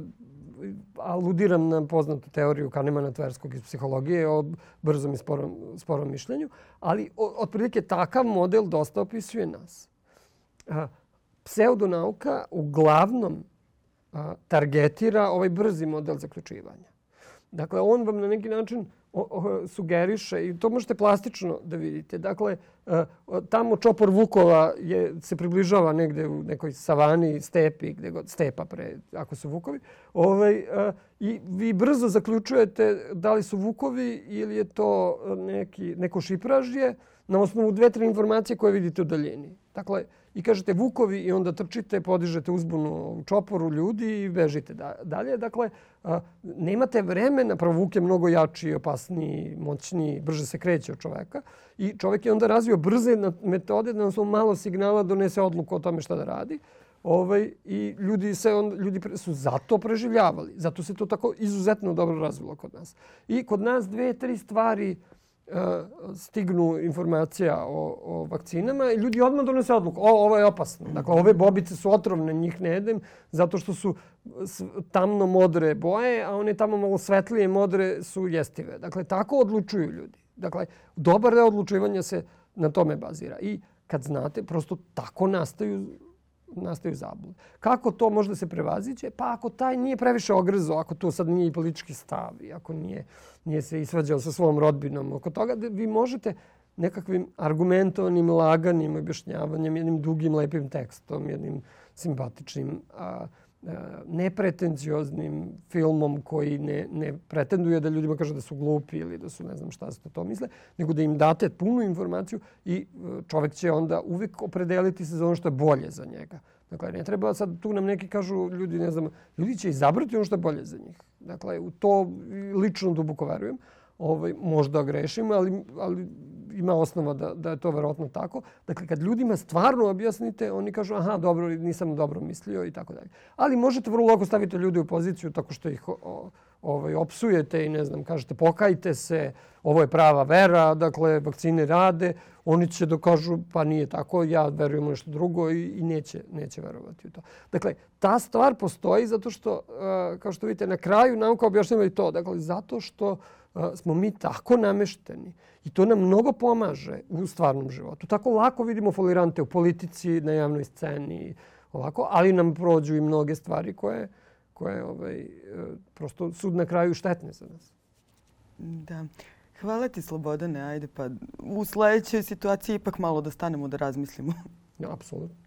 aludiram na poznatu teoriju Kahnemana Tverskog iz psihologije o brzom i sporom, sporom mišljenju, ali otprilike takav model dosta opisuje nas. A, pseudonauka uglavnom a, targetira ovaj brzi model zaključivanja. Dakle, on vam na neki način sugeriše i to možete plastično da vidite. Dakle, e, tamo čopor Vukova je, se približava negde u nekoj savani, stepi, gde god, stepa pre, ako su Vukovi. Ovaj, e, I vi brzo zaključujete da li su Vukovi ili je to neki, neko šipražje na osnovu dve, tri informacije koje vidite u daljini. Dakle, i kažete Vukovi i onda trčite, podižete uzbunu čoporu ljudi i bežite dalje. Dakle, nemate vremena, prvo Vuk je mnogo jači, opasniji, moćniji, brže se kreće od čoveka i čovek je onda razvio brze metode da smo malo signala donese odluku o tome šta da radi. Ovaj, I ljudi, se on, ljudi su zato preživljavali. Zato se to tako izuzetno dobro razvilo kod nas. I kod nas dve, tri stvari uh, stignu informacija o, o vakcinama i ljudi odmah donose odluku. O, ovo je opasno. Dakle, ove bobice su otrovne, njih ne jedem, zato što su tamno modre boje, a one tamo malo svetlije modre su jestive. Dakle, tako odlučuju ljudi. Dakle, dobar deo odlučivanja se na tome bazira. I kad znate, prosto tako nastaju nastaju zablude. Kako to može da se prevaziće? Pa ako taj nije previše ogrezo, ako to sad nije politički stav i ako nije, nije se isvađao sa svom rodbinom oko toga, da vi možete nekakvim argumentovanim, laganim objašnjavanjem, jednim dugim, lepim tekstom, jednim simpatičnim, a, nepretencioznim filmom koji ne, ne pretenduje da ljudima kaže da su glupi ili da su ne znam šta se to misle, nego da im date punu informaciju i e, čovek će onda uvek opredeliti se za ono što je bolje za njega. Dakle, ne treba sad tu nam neki kažu ljudi, ne znam, ljudi će izabrati ono što je bolje za njih. Dakle, u to lično duboko verujem. Ovaj, možda grešim, ali, ali ima osnova da, da je to verovatno tako. Dakle, kad ljudima stvarno objasnite, oni kažu aha, dobro, nisam dobro mislio i tako dalje. Ali možete vrlo lako staviti ljude u poziciju tako što ih o, ovaj, opsujete i ne znam, kažete pokajte se, ovo je prava vera, dakle, vakcine rade, oni će da kažu pa nije tako, ja verujem u nešto drugo i, i neće, neće verovati u to. Dakle, ta stvar postoji zato što, kao što vidite, na kraju nauka objašnjava i to. Dakle, zato što smo mi tako namešteni i to nam mnogo pomaže u stvarnom životu. Tako lako vidimo folirante u politici, na javnoj sceni, ovako, ali nam prođu i mnoge stvari koje, koje ovaj, e, prosto su na kraju štetne za nas. Da. Hvala ti Slobodane, ajde pa u sledećoj situaciji ipak malo da stanemo da razmislimo. Ja, apsolutno.